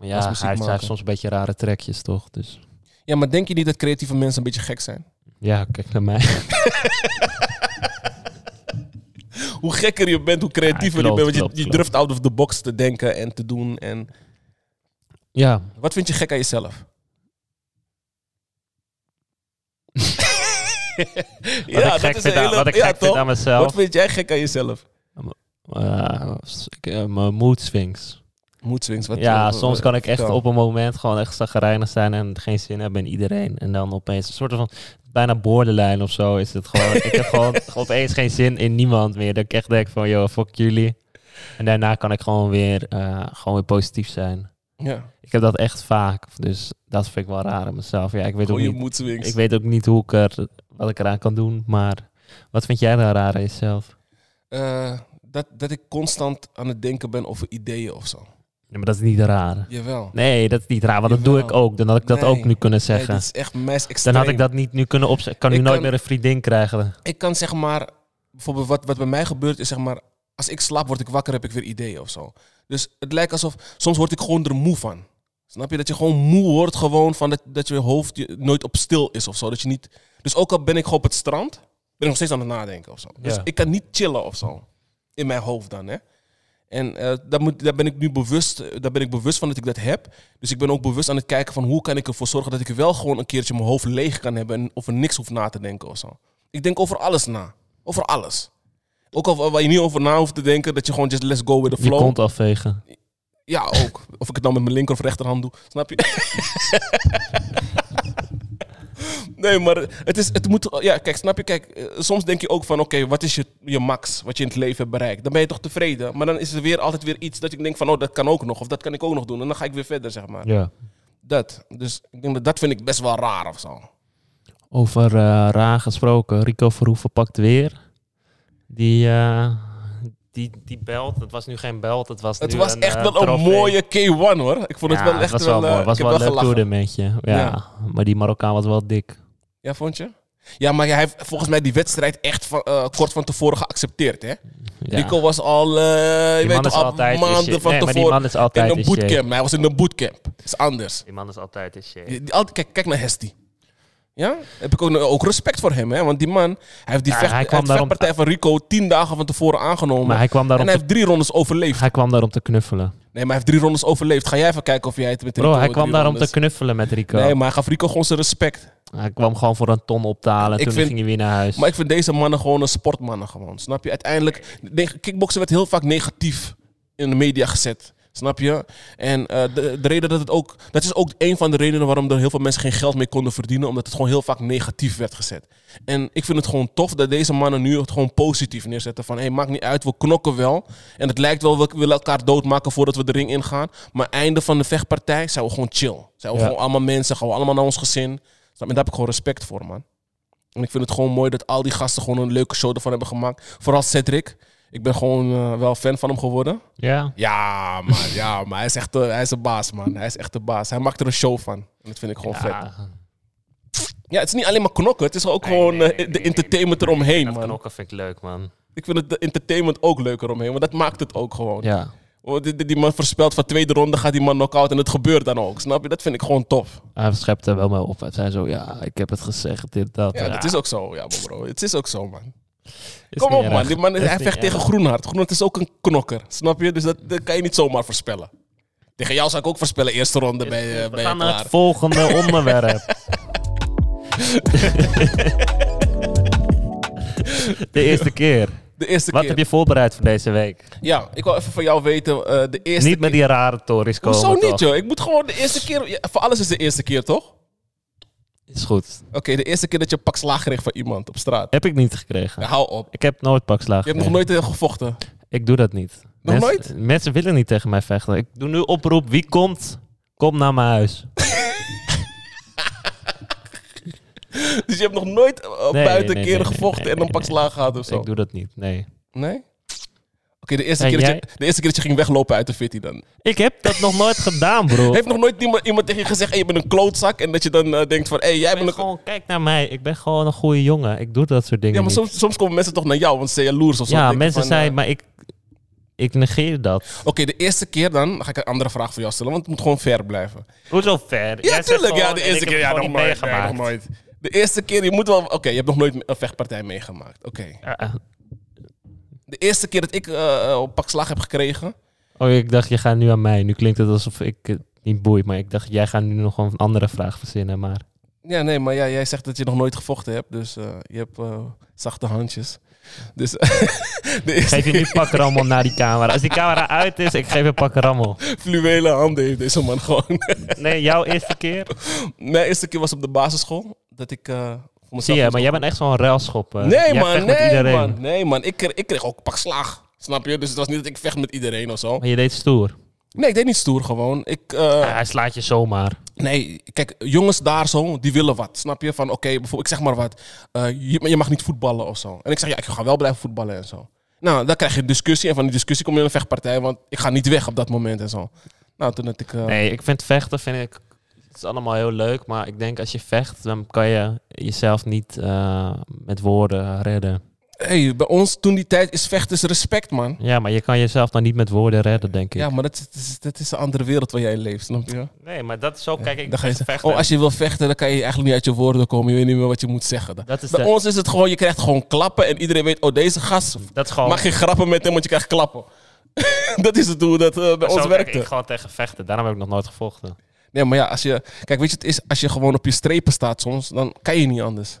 Ja, muziek hij, hij maken. heeft soms een beetje rare trekjes, toch? Dus Ja, maar denk je niet dat creatieve mensen een beetje gek zijn? ja, kijk naar mij. Hoe gekker je bent, hoe creatiever Ja, klopt, je bent. Want je, je durft out of the box te denken en te doen. En ja, wat vind je gek aan jezelf? wat ik gek, vind, aan, wat ik ja, gek vind aan mezelf. Wat vind jij gek aan jezelf? eh, mijn mood swings. Moedswings. Wat, Ja, soms kan ik echt op een moment gewoon echt zagrijnig zijn en geen zin hebben in iedereen. En dan opeens een soort van bijna borderline of zo is het gewoon. ik heb gewoon opeens geen zin in niemand meer. Dat ik echt denk van, joh, fuck jullie. En daarna kan ik gewoon weer, eh, gewoon weer positief zijn. Ja, Ik heb dat echt vaak, dus dat vind ik wel raar aan mezelf. Ja, ik weet ook gewoon je niet, moedswings. ik weet ook niet hoe ik er, wat ik eraan kan doen, maar wat vind jij daar raar aan jezelf? Eh, dat, dat ik constant aan het denken ben over ideeën of zo. Ja, maar dat is niet raar. Jawel. Nee, dat is niet raar, want dat doe ik ook. Dan had ik dat Nee. ook nu kunnen Nee, zeggen. dit is echt meest extreem. Dan had ik dat niet nu kunnen opzetten. Ik kan nu nooit kan- meer een vriendin krijgen. Ik kan zeg maar, bijvoorbeeld wat, wat bij mij gebeurt is zeg maar, als ik slaap word ik wakker, heb ik weer ideeën of zo. Dus het lijkt alsof, soms word ik gewoon er moe van. Snap je? Dat je gewoon moe wordt gewoon van dat, dat je hoofd nooit op stil is of zo. Dat je niet, dus ook al ben ik gewoon op het strand, ben ik nog steeds aan het nadenken of zo. Dus Ja. ik kan niet chillen of zo. In mijn hoofd dan, hè. En eh, daar, moet, daar ben ik nu bewust, eh, daar ben ik bewust van dat ik dat heb. Dus ik ben ook bewust aan het kijken van hoe kan ik ervoor zorgen dat ik wel gewoon een keertje mijn hoofd leeg kan hebben en over niks hoef na te denken of zo. Ik denk over alles na. Over alles. Ook al waar je niet over na hoeft te denken, dat je gewoon just let's go with the Je flow. kont afvegen. Ja, ook. Of ik het dan met mijn linker of rechterhand doe. Snap je? nee, maar het, is, het moet... Ja, kijk, snap je? Kijk, eh, soms denk je ook van... Oké, wat is je, je max wat je in het leven hebt bereikt? Dan ben je toch tevreden? Maar dan is er weer altijd weer iets dat ik denk van... Oh, dat kan ook nog. Of dat kan ik ook nog doen. En dan ga ik weer verder, zeg maar. Ja. Dat. Dus ik denk dat dat vind ik best wel raar of zo. Over eh raar gesproken. Rico Verhoeven pakt weer. Die, eh, die, die belt. Het was nu geen belt. Het was, Het nu was een, echt eh, wel een mooie K1 hoor. Ik vond het Ja, wel echt was wel... wel eh, mooi. was ik wel heb een wel leuk. Ja. Ja. Maar die Marokkaan was wel dik. Ja, vond je? Ja, maar hij heeft volgens mij die wedstrijd echt van, eh, kort van tevoren geaccepteerd, hè? Ja. Rico was al, eh je weet toch, al maanden van Nee, maar die tevoren man is altijd in een bootcamp. Hij was in een bootcamp. Dat is anders. Die man is altijd die- altijd- kijk, kijk naar Hesti. Ja? Heb ik ook, ook respect voor hem, hè? Want die man, hij heeft die Ja, vecht, hij kwam daarom- vechtpartij van Rico tien dagen van tevoren aangenomen. Maar hij kwam en hij te, heeft drie rondes overleefd. hij kwam daarom te knuffelen. Nee, maar hij heeft drie rondes overleefd. Ga jij even kijken of jij het met Rico Bro, hij kwam daarom te rondes- knuffelen met Rico. Nee, maar hij gaf Rico gewoon zijn respect. Hij kwam gewoon voor een ton op te halen en toen vind- ging hij weer naar huis. Maar ik vind deze mannen gewoon een sportmannen gewoon. Snap je? Uiteindelijk, kickboksen werd heel vaak negatief in de media gezet. Snap je? En eh, de, de reden dat het ook... Dat is ook een van de redenen waarom er heel veel mensen geen geld mee konden verdienen. Omdat het gewoon heel vaak negatief werd gezet. En ik vind het gewoon tof dat deze mannen nu het gewoon positief neerzetten. Van, hé, hey, maakt niet uit, we knokken wel. En het lijkt wel, we willen elkaar doodmaken voordat we de ring ingaan. Maar einde van de vechtpartij zijn we gewoon chill. Zijn we Ja. gewoon allemaal mensen, gaan we allemaal naar ons gezin. Snap je? Daar heb ik gewoon respect voor, man. En ik vind het gewoon mooi dat al die gasten gewoon een leuke show ervan hebben gemaakt. Vooral Cedric. Ik ben gewoon eh, wel fan van hem geworden. Ja, Ja, man. Ja, maar hij is echt de, hij is een baas, man. Hij is echt de baas. Hij maakt er een show van. En dat vind ik gewoon vet. ja. Het is niet alleen maar knokken. Het is ook Nee, gewoon nee, eh, nee, de nee, entertainment nee, eromheen, Dat man. knokken vind ik leuk, man. Ik vind het de entertainment ook leuker omheen. Want dat maakt het ook gewoon. Ja. Oh, die, die- man voorspelt van tweede ronde gaat die man knock-out. En het gebeurt dan ook. Snap je? Dat vind ik gewoon tof. Hij schepte wel mee op. Hij zei zo, ja, ik heb het gezegd, dit, dat. Ja, dat is ook zo. Ja, bro. Het is ook zo, man. Is Kom op, man. Die man Is hij vecht erg. tegen Groenhart. Groenhart is ook een knokker. Snap je? Dus dat, dat kan je niet zomaar voorspellen. Tegen jou zou ik ook voorspellen. Eerste ronde je naar klaar. het volgende onderwerp. De eerste keer. De eerste Wat keer. heb je voorbereid voor deze week? Ja, ik wil even van jou weten. eh, de eerste Niet met die rare tories komen. Hoezo niet, toch? joh? Ik moet gewoon de eerste keer... ja, voor alles is de eerste keer, toch? Is goed. Oké, de eerste keer dat je een pak slaag kreeg van iemand op straat. Heb ik niet gekregen. Ja, hou op. Ik heb nooit pakslagen. Je hebt nog nooit eh, gevochten. Ik doe dat niet. Nog mensen, nooit? Mensen willen niet tegen mij vechten. Ik doe nu oproep. Wie komt? Kom naar mijn huis. Dus je hebt nog nooit eh, Nee, buiten nee, keren nee, gevochten nee, en een nee, pak nee. slaag gehad of zo? Ik doe dat niet. Nee. Nee? Oké, de, eerste keer dat je- de eerste keer dat je ging weglopen uit de fitty dan. Ik heb dat nog nooit gedaan, bro. Heeft nog nooit iemand, iemand tegen je gezegd, hey, je bent een klootzak? En dat je dan eh, denkt van, hé, hey, jij Ik bent een... gewoon, kijk naar mij. Ik ben gewoon een goede jongen. Ik doe dat soort dingen Ja, maar soms, soms komen mensen toch naar jou, want ze zijn jaloers of zo. ja, mensen van, zijn, eh, maar ik, ik negeer dat. Oké, de eerste keer dan, ga ik een andere vraag voor jou stellen, want het moet gewoon fair blijven. Hoezo ver? Ja, Jij tuurlijk. Ja, de eerste keer. Ja, nog nooit. nee, nog nooit. De eerste keer, je moet wel... Oké, je hebt nog nooit een vechtpartij meegemaakt. Oké. Ja. De eerste keer dat ik eh op pak slag heb gekregen... Oh, ik dacht, je gaat nu aan mij. Nu klinkt het alsof ik het niet boeit. Maar ik dacht, jij gaat nu nog een andere vraag verzinnen. Maar Ja, nee, maar ja, jij zegt dat je nog nooit gevochten hebt. Dus eh, je hebt zachte handjes. Dus de geef je nu pakkenrammel naar die camera. Als die camera uit is, ik geef je pakkenrammel. fluwelen handen heeft deze man gewoon. Nee, jouw eerste keer? Mijn eerste keer was op de basisschool. Dat ik voor Zie je, maar jij bent echt zo'n ruilschop. eh. Nee Jij man, vecht met nee iedereen. man. Nee man, ik, kreeg- ik kreeg ook een pak slaag. Snap je? Dus het was niet dat ik vecht met iedereen of zo. Maar je deed stoer. Nee, ik deed niet stoer gewoon. Ik, eh, Ja, hij slaat je zomaar. Nee, kijk, jongens daar zo, die willen wat. Snap je? Van oké, bijvoorbeeld, ik zeg maar wat. eh, je, je mag niet voetballen of zo. En ik zeg, ja, ik ga wel blijven voetballen en zo. Nou, dan krijg je een discussie. En van die discussie kom je in een vechtpartij, want ik ga niet weg op dat moment en zo. Nou, toen had ik... Nee, ik vind vechten vind ik, het is allemaal heel leuk. Maar ik denk als je vecht, dan kan je jezelf niet eh, met woorden redden. hey, bij ons toen die tijd is vechten is respect, man. Ja, maar je kan jezelf dan niet met woorden redden, denk ik. Ja, maar dat, is- dat, is, een andere wereld waar jij leeft, snap je? Nee, maar dat is zo, kijk, ik Dan ga je tegen zeggen, vechten. oh, als je wil vechten, dan kan je eigenlijk niet uit je woorden komen. Je weet niet meer wat je moet zeggen. dat, is Bij de, ons is het gewoon, je krijgt gewoon klappen en iedereen weet, oh, deze gast dat is gewoon... mag geen grappen met hem, want je krijgt klappen. dat is het hoe dat eh, bij ons kijk werkte. ik gewoon tegen vechten. Daarom heb ik nog nooit gevochten. Nee, maar ja, als je, kijk, weet je, het is, als je gewoon op je strepen staat soms, dan kan je niet anders.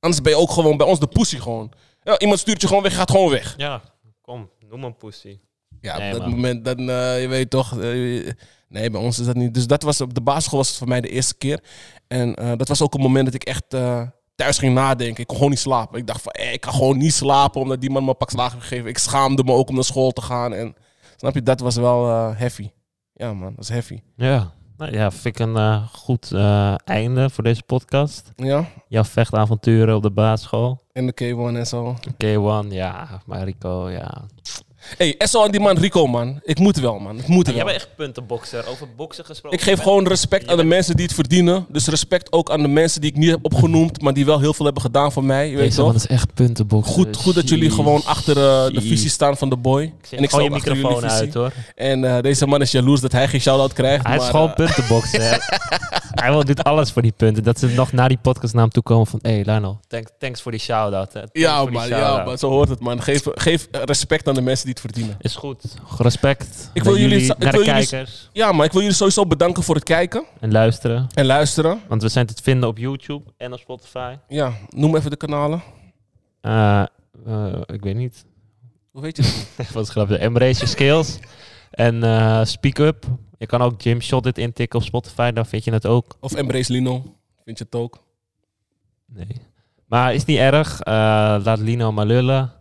Anders ben je ook gewoon bij ons de pussy gewoon. Ja, iemand stuurt je gewoon weg, gaat gewoon weg. Ja, kom, noem een pussy. Ja, Nee, op dat man. moment, dan, eh, je weet toch. eh, nee, bij ons is dat niet. Dus dat was op de basisschool was het voor mij de eerste keer. En eh, dat was ook een moment dat ik echt eh, thuis ging nadenken. Ik kon gewoon niet slapen. Ik dacht van, eh, ik kan gewoon niet slapen omdat die man me een pak slagen heeft gegeven. Ik schaamde me ook om naar school te gaan. En snap je, dat was wel eh, heavy. Ja man, dat is heavy. Ja, nou ja, vind ik een eh, goed eh, einde voor deze podcast. Ja, Jouw vechtavonturen op de basisschool. en de K1 en zo. K1, ja, Mariko, ja. Hey, SO aan die man Rico, man. Ik moet wel, man. Ik moet jij wel. bent echt puntenbokser. Over boksen gesproken. Ik geef gewoon respect aan de mensen die het verdienen. Dus respect ook aan de mensen die ik niet heb opgenoemd, maar die wel heel veel hebben gedaan voor mij. Je weet Deze toch? man is echt puntenbokser. Goed, goed dat jullie gewoon achter eh, de visie staan van de boy. En En ik ook je microfoon visie. uit hoor. En eh, deze man is jaloers dat hij geen shout-out krijgt. Hij is gewoon eh, puntenbokser. Hij wil, doet alles voor die punten. Dat ze nog na die podcast naar hem toe komen van... Hé, hey, Lionel, thanks, thanks voor die shout-out. ja, man, ja, man, zo hoort het, man. Geef, geef respect aan de mensen die het verdienen. Is goed. Respect. Ik wil jullie- ik naar wil de jullie- kijkers. Ja, maar ik wil jullie sowieso bedanken voor het kijken En luisteren. en luisteren. Want we zijn te vinden op YouTube en op Spotify. Ja, noem even de kanalen. Eh, eh, ik weet niet. Hoe weet je dat? Wat grappig. Embrace skills. En eh, speak up. Je kan ook Jim Shot dit intikken op Spotify. Dan vind je het ook. Of Embrace Lino. Vind je het ook? Nee. Maar is niet erg. Laat Lino maar lullen.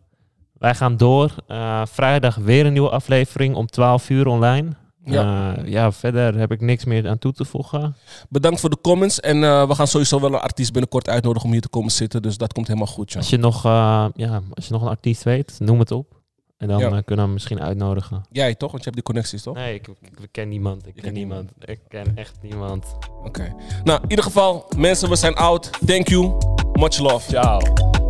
Wij gaan door. Eh, vrijdag weer een nieuwe aflevering om 12 uur online. Ja. Ja. ja, verder heb ik niks meer aan toe te voegen. Bedankt voor de comments. En eh, we gaan sowieso wel een artiest binnenkort uitnodigen om hier te komen zitten. Dus dat komt helemaal goed, ja. Als je nog, eh, ja, als je nog een artiest weet, noem het op. En dan Ja. eh, kunnen we hem misschien uitnodigen. Jij toch? Want je hebt die connecties, toch? Nee, ik, ik, ik ken niemand. Ik ken niemand. Ik ken echt niemand. Oké. Nou, in ieder geval, mensen, we zijn oud. Thank you. Much love. Ciao.